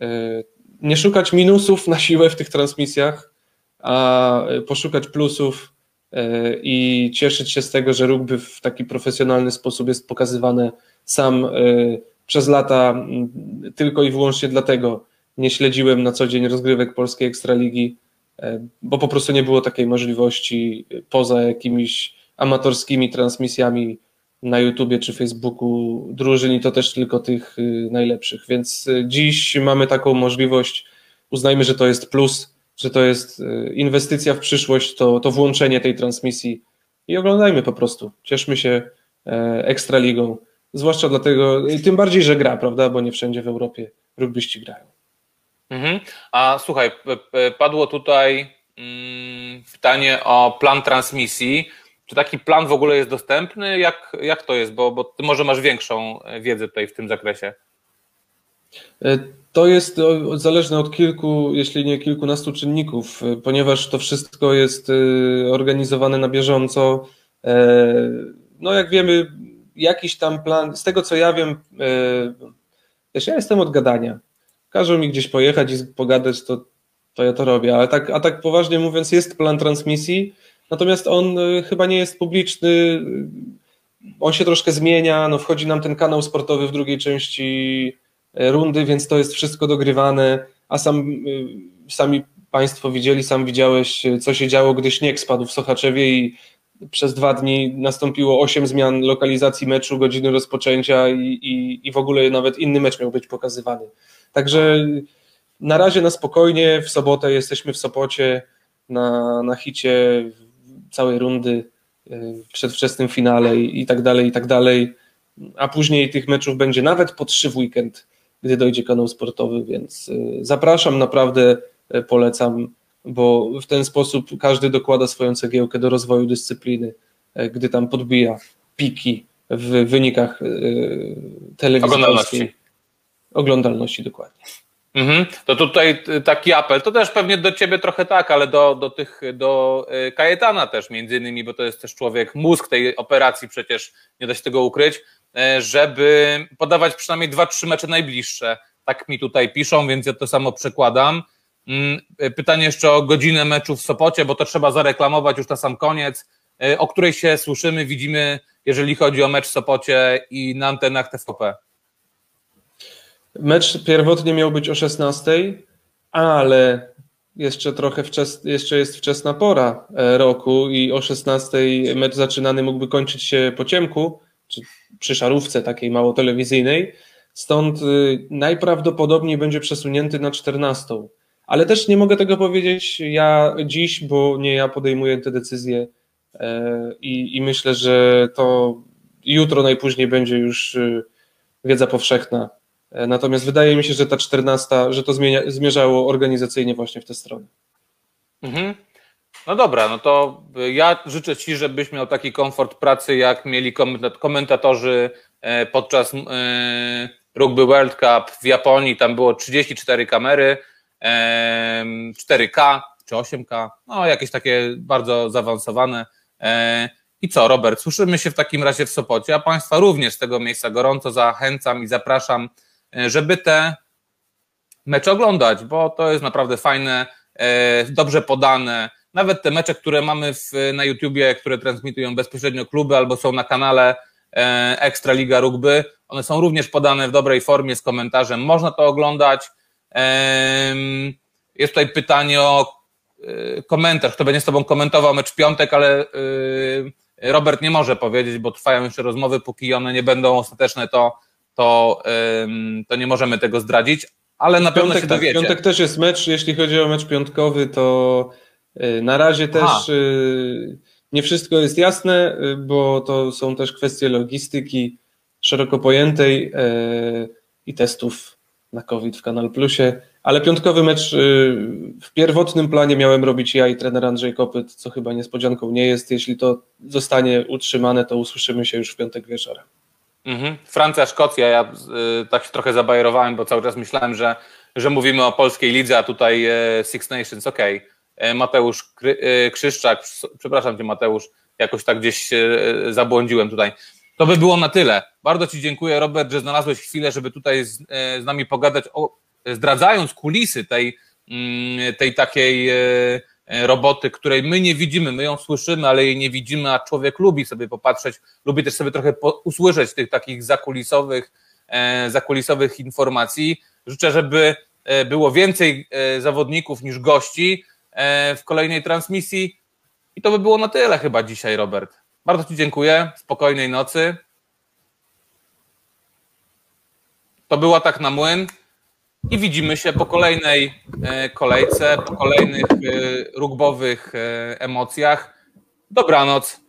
e, nie szukać minusów na siłę w tych transmisjach, a poszukać plusów e, i cieszyć się z tego, że rugby w taki profesjonalny sposób jest pokazywane sam e, przez lata tylko i wyłącznie dlatego nie śledziłem na co dzień rozgrywek polskiej ekstraligi, e, bo po prostu nie było takiej możliwości poza jakimiś amatorskimi transmisjami na YouTubie czy Facebooku drużyn i to też tylko tych y, najlepszych. Więc y, dziś mamy taką możliwość, uznajmy, że to jest plus, że to jest y, inwestycja w przyszłość, to, to włączenie tej transmisji i oglądajmy po prostu. Cieszmy się e, ekstraligą. Zwłaszcza dlatego, tym bardziej, że gra, prawda? Bo nie wszędzie w Europie rugbyści grają. Mhm. A słuchaj, padło tutaj mm, pytanie o plan transmisji. Czy taki plan w ogóle jest dostępny? Jak, jak to jest? Bo, bo ty może masz większą e, wiedzę tutaj w tym zakresie. E, to jest zależne od kilku, jeśli nie kilkunastu czynników, e, ponieważ to wszystko jest organizowane na bieżąco. No, jak wiemy, jakiś tam plan, z tego co ja wiem, też ja jestem od gadania. Każą mi gdzieś pojechać i pogadać, to, to ja to robię. Ale tak, a tak poważnie mówiąc, jest plan transmisji Natomiast on y, chyba nie jest publiczny, on się troszkę zmienia, no wchodzi nam ten kanał sportowy w drugiej części e, rundy, więc to jest wszystko dogrywane, a sam, y, sami Państwo widzieli, sam widziałeś, co się działo, gdy śnieg spadł w Sochaczewie i przez dwa dni nastąpiło osiem zmian lokalizacji meczu, godziny rozpoczęcia i, i, i w ogóle nawet inny mecz miał być pokazywany. Także na razie na spokojnie, w sobotę jesteśmy w Sopocie na, na hicie całej rundy y, w przedwczesnym finale i, i tak dalej, i tak dalej. A później tych meczów będzie nawet po trzy w weekend, gdy dojdzie kanał sportowy, więc y, zapraszam, naprawdę y, polecam, bo w ten sposób każdy dokłada swoją cegiełkę do rozwoju dyscypliny, gdy tam podbija piki w wynikach telewizji. Oglądalności. Oglądalności, dokładnie. Mhm. To tutaj y, taki apel, to też pewnie do ciebie trochę tak, ale do, do tych, do y, Kajetana też między innymi, bo to jest też człowiek, mózg tej operacji przecież, nie da się tego ukryć, y, żeby podawać przynajmniej dwa, trzy mecze najbliższe. Tak mi tutaj piszą, więc ja to samo przekładam. Mm, pytanie jeszcze o godzinę meczu w Sopocie, bo to trzeba zareklamować już na sam koniec, o której się słyszymy, widzimy, jeżeli chodzi o mecz w Sopocie i na antenach TVP. Mecz pierwotnie miał być o 16, ale jeszcze trochę wczes, jeszcze jest wczesna pora e, roku i o 16 mecz zaczynany mógłby kończyć się po ciemku, czy przy szarówce takiej mało telewizyjnej. Stąd y, najprawdopodobniej będzie przesunięty na 14. Ale też nie mogę tego powiedzieć ja dziś, bo nie ja podejmuję te decyzje e, i, i myślę, że to jutro najpóźniej będzie już y, wiedza powszechna natomiast wydaje mi się, że ta 14, że to zmienia, zmierzało organizacyjnie właśnie w tę stronę. Mhm. No dobra, no to ja życzę Ci, żebyś miał taki komfort pracy, jak mieli komentatorzy e, podczas e, Rugby World Cup w Japonii. Tam było 34 kamery, 4K czy 8K, no jakieś takie bardzo zaawansowane. I co, Robert, słyszymy się w takim razie w Sopocie, a Państwa również z tego miejsca gorąco zachęcam i zapraszam E, żeby te mecze oglądać, bo to jest naprawdę fajne, e, dobrze podane. Nawet te mecze, które mamy w, na YouTubie, które transmitują bezpośrednio kluby albo są na kanale e, Ekstra Liga Rugby, one są również podane w dobrej formie z komentarzem. Można to oglądać. jest tutaj pytanie o komentarz. Kto będzie z Tobą komentował mecz piątek, ale Robert nie może powiedzieć, bo trwają jeszcze rozmowy, póki one nie będą ostateczne, to, to, to nie możemy tego zdradzić, ale na pewno piątek, się dowiecie. Tak, piątek też jest mecz, jeśli chodzi o mecz piątkowy, to na razie też Aha. nie wszystko jest jasne, bo to są też kwestie logistyki szeroko pojętej i testów na COVID w Kanal Plusie. Ale piątkowy mecz y, w pierwotnym planie miałem robić ja i trener Andrzej Kopyt, co chyba niespodzianką nie jest. Jeśli to zostanie utrzymane, to usłyszymy się już w piątek wieczorem. Mhm. Francja, Szkocja, ja y, tak się trochę zabajerowałem, bo cały czas myślałem, że, że mówimy o polskiej lidze, a tutaj y, Six Nations, okej. Okay. Mateusz Kry, y, Krzyszczak, przepraszam cię Mateusz, jakoś tak gdzieś y, zabłądziłem tutaj. To by było na tyle. Bardzo Ci dziękuję, Robert, że znalazłeś chwilę, żeby tutaj z, y, z nami pogadać o zdradzając kulisy tej, mm, tej takiej roboty, której my nie widzimy, my ją słyszymy, ale jej nie widzimy, a człowiek lubi sobie popatrzeć, lubi też sobie trochę usłyszeć tych takich zakulisowych, e, zakulisowych informacji. Życzę, żeby było więcej zawodników niż gości w kolejnej transmisji. I to by było na tyle chyba dzisiaj, Robert. Bardzo Ci dziękuję. Spokojnej nocy. To była tak na młyn i widzimy się po kolejnej e, kolejce, po kolejnych e, rugbowych e, emocjach. Dobranoc.